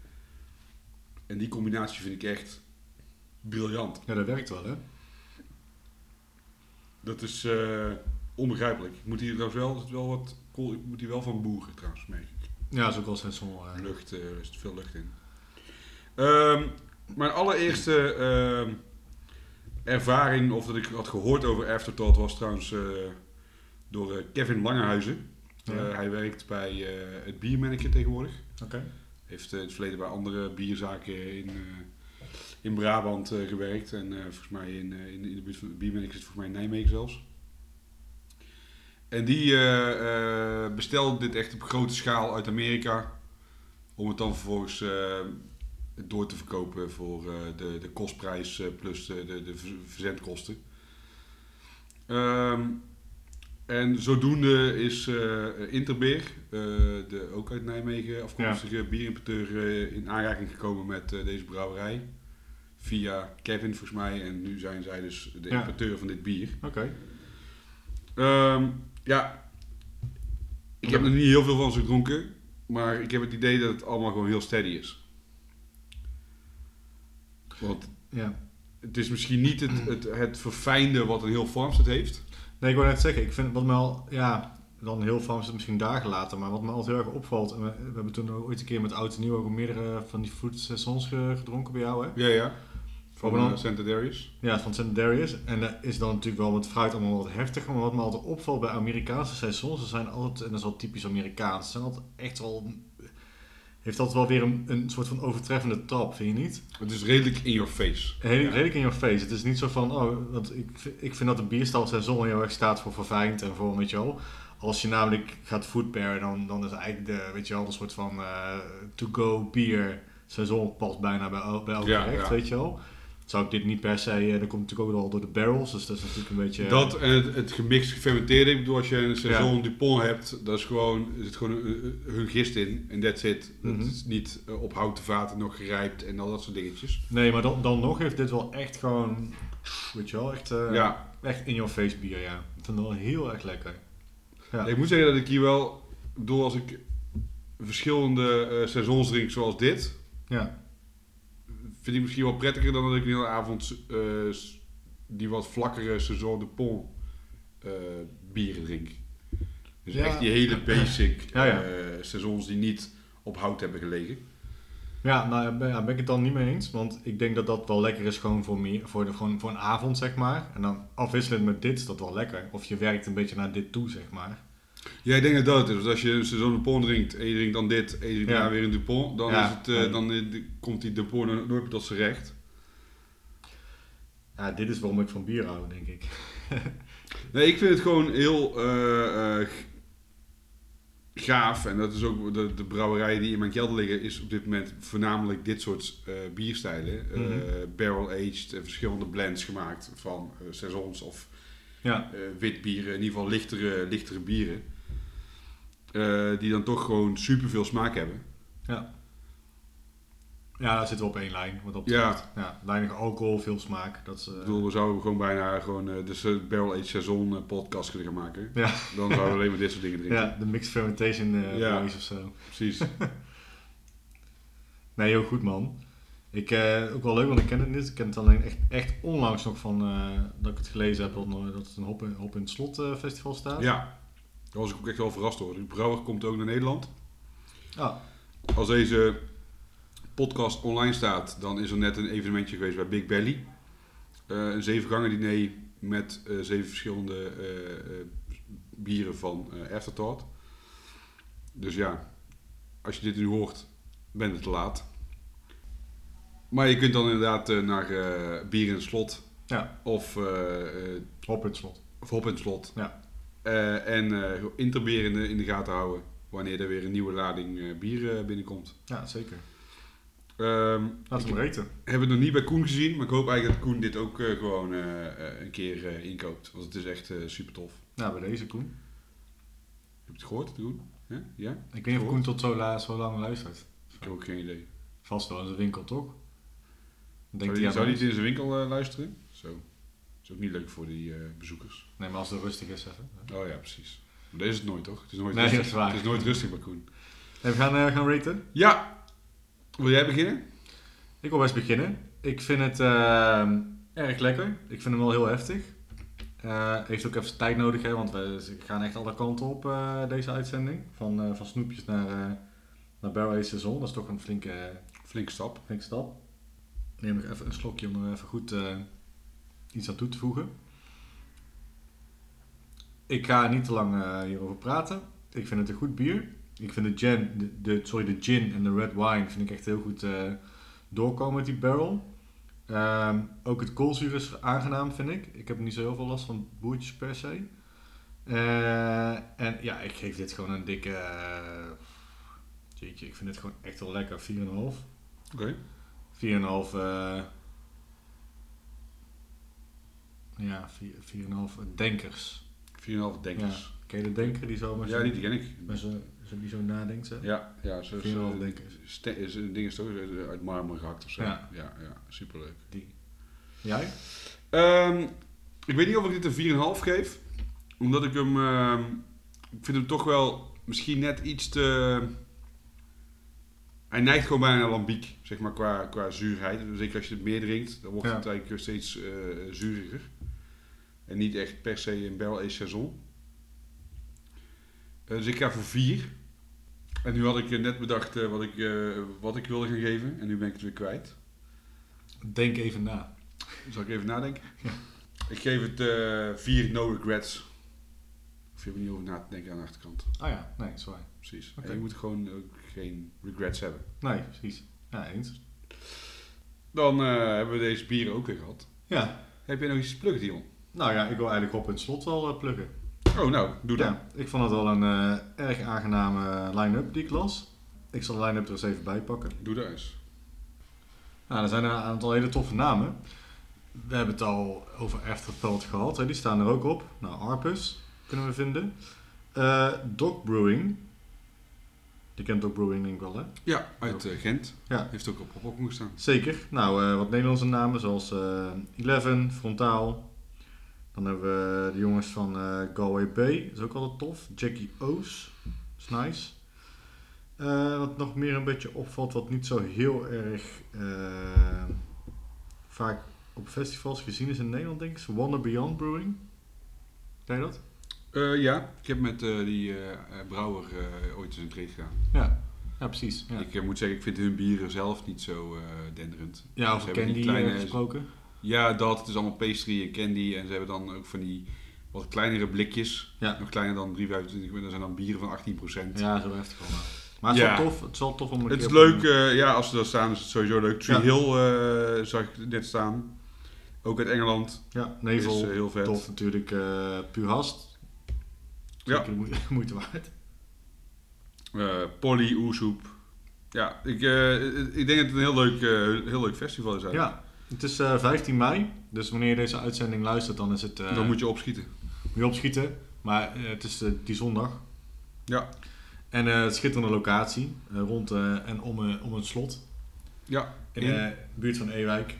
En die combinatie vind ik echt briljant. Ja, dat werkt wel, hè? Dat is eh, onbegrijpelijk. Ik moet hier trouwens wel, zit wel wat kool, ik moet hier wel van boeren trouwens, merk ik. Ja, dat is ook wel seizoen. eh. Lucht, er zit veel lucht in. Ehm, mijn allereerste ehm, ervaring, of dat ik had gehoord over Afterthought, was trouwens eh, door eh, Kevin Langehuizen. Ja. Eh, hij werkt bij het Biermanneke tegenwoordig. Oké. Heeft in het verleden bij andere bierzaken in, in Brabant gewerkt. En volgens mij in, in, in de buurt van het Biermanneke zit volgens mij in Nijmegen zelfs. En die bestelde dit echt op grote schaal uit Amerika. Om het dan vervolgens door te verkopen voor eh, de, de kostprijs eh, plus de, de, de ver- verzendkosten. Ehm, en zodoende is eh Interbeer, de, ook uit Nijmegen afkomstige bierimporteur, eh, in aanraking gekomen met deze brouwerij. Via Kevin volgens mij. En nu zijn zij dus de Ja. importeur van dit bier. Oké. Ehm, ja, ik heb er niet heel veel van ze gedronken. Maar ik heb het idee dat het allemaal gewoon heel steady is. Want Ja. het is misschien niet het, het, het verfijnde wat een heel Farmstead heeft. Nee, ik wou net zeggen, ik vind wat me al, ja, dan heel het misschien dagen later, maar wat me altijd heel erg opvalt, en we, we hebben toen ook ooit een keer met Oud en Nieuw ook meerdere van die food ge- gedronken bij jou, hè? Ja, ja. Van uh, Santa Darius. Ja, van St. Darius. En dat is dan natuurlijk wel met fruit allemaal wat heftiger, maar wat me altijd opvalt bij Amerikaanse saisons, ze zijn altijd, en dat is wel typisch Amerikaans, ze zijn altijd echt wel, heeft altijd wel weer een, een soort van overtreffende trap, vind je niet? Het is redelijk in your face. Heel, Ja. Redelijk in your face. Het is niet zo van, oh, want ik, vind- ik vind dat de bierstijl seizoen heel erg staat voor verfijnd en voor, weet je wel. Als je namelijk gaat foodpairen, dan, dan is eigenlijk de, weet je wel, een soort van eh, to-go bier seizoen past bijna bij, bij elk Ja, ja. weet je wel. Zou ik dit niet per se, en dat komt natuurlijk ook wel door de barrels, dus dat is natuurlijk een beetje... Dat en het, het gemixt gefermenteerde. Ik bedoel, als je een seizoen Dupont hebt, dat is gewoon, er zit gewoon een- hun gist in. En that's it. Mhm. Is niet eh, op houten vaten nog gerijpt en al dat soort dingetjes. Nee, maar dan, dan nog heeft dit wel echt gewoon, weet je wel, echt, eh, ja. echt in your face bier, ja. Ik vind het wel heel erg lekker. Ja. Ik moet zeggen dat ik hier wel, bedoel, als ik verschillende eh seizoens drink zoals dit, Ja, vind ik misschien wel prettiger dan dat ik een hele avond eh, die wat vlakkere Saison de Pont eh, bieren drink. Dus Ja. echt die hele basic Ja, ja. eh, seizoens die niet op hout hebben gelegen. Ja, nou ja, ben, ja, ben ik het dan niet mee eens. Want ik denk dat dat wel lekker is gewoon voor, meer, voor, de, gewoon voor een avond, zeg maar. En dan afwisselend met dit is dat wel lekker. Of je werkt een beetje naar dit toe, zeg maar. Ja, ik denk dat dat het is. Want als je een Saison de Pont drinkt en je drinkt dan dit en je drinkt Ja. daarna weer een Dupont, dan, Ja. is het, eh, dan eh, komt die Dupont nooit meer tot zijn recht. Ja, dit is waarom ik van bier hou, denk ik. Nee, ik vind het gewoon heel eh, gaaf. En dat is ook de, de brouwerijen die in mijn kelder liggen, is op dit moment voornamelijk dit soort bierstijlen. Mhm. Barrel-aged en verschillende blends gemaakt van saisons of Ja, wit bieren, in ieder geval lichtere, lichtere bieren. Eh, die dan toch gewoon superveel smaak hebben. ja. Ja, daar zitten we op één lijn, wat dat Ja. Ja. weinig alcohol, veel smaak. Dat is, eh, Ik bedoel, we zouden gewoon bijna gewoon eh, de s- Barrel-aged saison podcast kunnen gaan maken. Ja. Dan zouden we alleen maar dit soort dingen drinken. ja, de mixed fermentation eh Ja. of zo. Precies. Nee, heel goed man. Ik, ook wel leuk, want ik ken het niet. Ik ken het alleen echt, echt onlangs nog van dat ik het gelezen heb dat, dat het een Hop in, Hop in het Slot festival staat. ja. Daar was ik ook echt wel verrast door. Die brouwer komt ook naar Nederland. Ah, Als deze podcast online staat, dan is er net een evenementje geweest bij Big Belly. Eh, een zevengangen diner met eh, zeven verschillende eh, bieren van Afterthought. Dus ja, als je dit nu hoort, bent het te laat. Maar je kunt dan inderdaad naar Bier in het Slot ja, of, eh, eh, op het slot. of Hop in het Slot. Ja. Eh, en Interbeer in de, in de gaten houden wanneer er weer een nieuwe lading eh, bier eh, binnenkomt. Ja, zeker. Ehm, Laten we reten. heb het nog niet bij Koen gezien, maar ik hoop eigenlijk dat Koen dit ook gewoon een keer inkoopt. Want het is echt super tof. Nou, bij deze Koen. Heb je het gehoord, Koen? Ja? ja? Ik weet niet of Koen tot zo, la, zo lang luistert. Ik heb ook geen idee. Vast wel in zijn winkel, toch? Denkt Zou hij zou ons? in zijn winkel luisteren? Zo. Is ook niet leuk voor die eh, bezoekers. Nee, maar als het rustig is even. Oh ja, precies. Maar deze is het nooit, toch? Het is nooit Nee, rustig. Het is nooit rustig bij Koen. Hey, we gaan, eh, gaan raten. Ja! Wil jij beginnen? Ik wil best beginnen. Ik vind het ehm, erg lekker. Ik vind hem wel heel heftig. Eh, heeft ook even tijd nodig, hè, want we gaan echt alle kanten op eh, deze uitzending. Van, eh, van snoepjes naar, eh naar Barrel. Dat is toch een flinke, Flink stap. flinke stap. Neem nog even een slokje om er even goed eh, iets aan toe te voegen. Ik ga niet te lang eh, hierover praten. Ik vind het een goed bier. Ik vind de gin, de, de, sorry, de gin en de red wine vind ik echt heel goed eh, doorkomen met die barrel. Ehm, ook het koolzuur is aangenaam, vind ik. Ik heb niet zo heel veel last van boertjes per se. Eh, en ja, ik geef dit gewoon een dikke... jeetje, ik vind het gewoon echt wel lekker. 4,5. Oké. 4,5. Ja, 4,5 denkers. 4,5 denkers. Ken je de denker die zo met Ja, zo, die ken ik. met zo, zo, die zo nadenkt? Zo? Ja, ja zo is, 4,5 eh, denkers. ste- is een ding is toch uit marmer gehakt of zo. Ja. ja, ja superleuk. Die. Jij? Ehm, ik weet niet of ik dit een 4,5 geef. Omdat ik hem... ehm, ik vind hem toch wel misschien net iets te... Hij neigt gewoon bijna lambiek, zeg maar, qua, qua zuurheid. Zeker als je het meer drinkt, dan wordt Ja. het eigenlijk steeds eh zuuriger. En niet echt per se een barrel aged saison. Eh, dus ik ga voor 4. En nu had ik eh, net bedacht eh, wat, ik, wat ik wilde gaan geven. En nu ben ik het weer kwijt. Denk even na. Zal ik even nadenken? Ik geef het eh vier no regrets. Of je hebt niet over na te denken aan de achterkant. Ah ja, nee, waar. Precies. En je moet gewoon ook geen regrets hebben. Nee, precies. Ja, eens. Dan hebben we deze bieren ook weer gehad. Ja. Heb je nog iets te pluggen, Dion? Nou ja, ik wil eigenlijk op het slot wel eh, pluggen. Oh, nou, doe dat. Ja, ik vond het wel een eh, erg aangename line-up die ik las. Ik zal de line-up er eens even bij pakken. Doe dat eens. Nou, er zijn een aantal hele toffe namen. We hebben het al over Afterthought gehad. Hè? Die staan er ook op. Nou, Arpus kunnen we vinden. Eh Dog Brewing. Je kent Dog Brewing denk ik wel, hè? Ja, uit Gent. Ja. Heeft ook op opvolging gestaan. Zeker. Nou, wat Nederlandse namen zoals Eleven, Frontaal. Dan hebben we de jongens van eh, Galway Bay. Dat is ook altijd tof. Jackie O's. is nice. Eh, wat nog meer een beetje opvalt, wat niet zo heel erg eh, vaak op festivals gezien is in Nederland, denk ik, is Wonder Beyond Brewing. Ken je dat? Ja, ik heb met die brouwer ooit eens een trade gedaan. Ja, ja precies. Ja, Ik moet zeggen, ik vind hun bieren zelf niet zo denderend. ja over hebben Candy die kleine- gesproken. Ja, dat. Het is allemaal pastry en candy. En ze hebben dan ook van die wat kleinere blikjes. Ja. Nog kleiner dan 325. Dat zijn dan bieren van 18%. Ja, zo heftig allemaal. Maar het is Ja. wel tof. Het is wel tof om een Het is leuk, eh, ja, als ze daar staan is het sowieso leuk. Tree Ja. Hill eh, zag ik net staan. Ook uit Engeland. Ja, Is Nevel, eh, heel vet. tof natuurlijk. eh puur hast. Ja. Moeite waard. Polly, Oesoep. Ja, ik, ik denk dat het een heel leuk, heel leuk festival is eigenlijk. Ja, het is eh 15 mei. Dus wanneer je deze uitzending luistert, dan is het... eh, Dan moet je opschieten. moet je opschieten. Maar eh, het is die zondag. Ja. En eh schitterende locatie. rond en om, om het slot. Ja, In in- de buurt van Ewijk.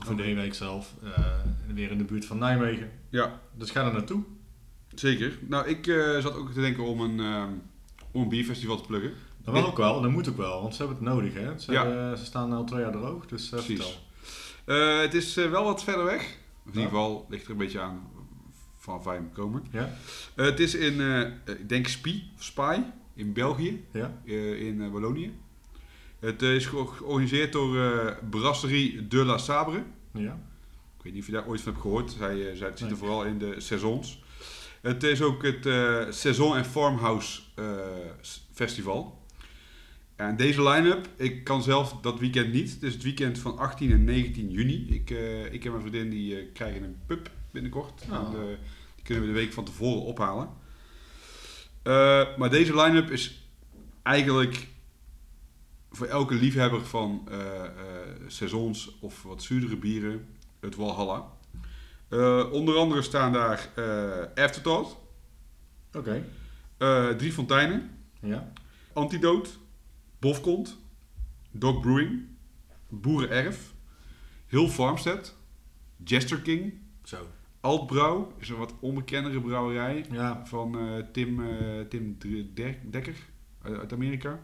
Of in de. Ewijk zelf. en weer in de buurt van Nijmegen. ja, Dus ga er naartoe. zeker. Nou, ik zat ook te denken om een, om een bierfestival te pluggen. Dat wil ook wel. Dat moet ook wel. Want ze hebben het nodig. Hè? Ze, Ja. hebben- ze staan al twee jaar droog. Dus Precies. vertel. Eh, het is eh, wel wat verder weg. In ieder geval ligt er een beetje aan van fijn komen. Ja? Eh, het is in, ik denk Spie, of Spy, in België, Ja? in Wallonië. Het is ge- georganiseerd door Brasserie de la Sabre. Ja? Ik weet niet of je daar ooit van hebt gehoord. Zij, zij zitten Nee. vooral in de saisons. Het is ook het Saison en Farmhouse eh, Festival. En deze line-up, ik kan zelf dat weekend niet. Het is het weekend van 18 en 19 juni. Ik, eh, ik en mijn vriendin die eh, krijgen een pub binnenkort. Oh. En, eh, die kunnen we de week van tevoren ophalen. Maar deze line-up is eigenlijk voor elke liefhebber van saisons of wat zuurdere bieren het Walhalla. Onder andere staan daar Afterthought, Oké. Drie Fonteinen, Ja? Antidote, Bofkont, Dog Brewing, Boerenerf, Hill Farmstead, Jester King, Zo. Altbrouw, is een wat onbekendere brouwerij Ja. van eh, Tim, eh, Tim Dekker uit, Amerika.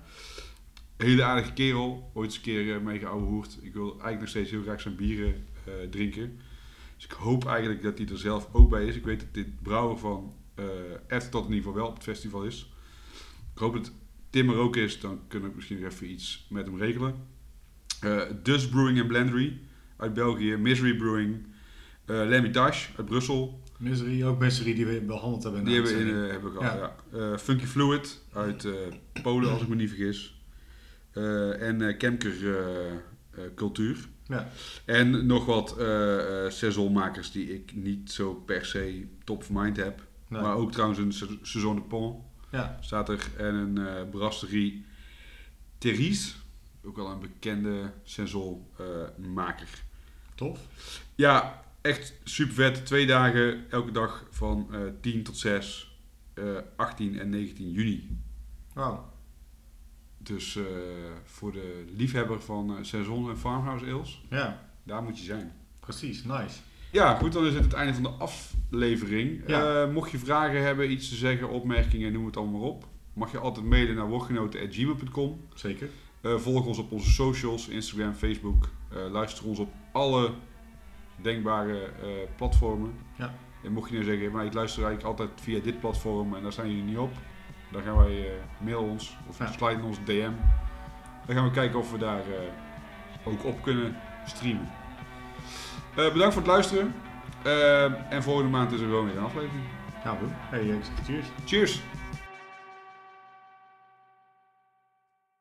Hele aardige kerel, ooit eens een keer uh, mee geouwehoerd. Ik wil eigenlijk nog steeds heel graag zijn bieren eh, drinken. Dus ik hoop eigenlijk dat hij er zelf ook bij is. Ik weet dat dit brouwer van eh Afterthought in ieder geval wel op het festival is. Ik hoop dat Tim er ook is, dan kunnen we misschien even iets met hem regelen. Eh Dus Brewing and Blendery uit België, Misery Brewing, eh L'Hermitage uit Brussel, Misery, ook Misery die we behandeld hebben. die hebben we, in, eh, hebben we gehad, ja. Funky Fluid uit Polen, als ik me niet vergis. En Kemker Cultuur. Ja. En nog wat saisonmakers die ik niet zo per se top of mind heb. Nee. Maar ook trouwens een sa- Saison de Pont Ja. staat er. En een eh brasserie Therese. Ook wel een bekende saisonmaker. Tof. Ja, echt super vet. Twee dagen, elke dag van eh 10 tot 6, eh 18 en 19 juni. Wauw. Dus eh, voor de liefhebber van eh Saison en Farmhouse Ales, Ja. daar moet je zijn. Precies. Nice. Ja, goed, dan is het het einde van de aflevering. Ja. Eh, mocht je vragen hebben, iets te zeggen, opmerkingen, noem het allemaal op. Mag je altijd mailen naar woordgenoten.gmail.com. Zeker. Eh, volg ons op onze socials, Instagram, Facebook. Eh, luister ons op alle denkbare platformen. Ja. En mocht je nou zeggen, maar ik luister eigenlijk altijd via dit platform en daar zijn jullie niet op. Dan gaan wij mail ons of Ja. slide ons DM. Dan gaan we kijken of we daar ook op kunnen streamen. Eh, bedankt voor het luisteren. Eh, en volgende maand is er gewoon weer een aflevering. We doen. Hey, zeg cheers. Cheers!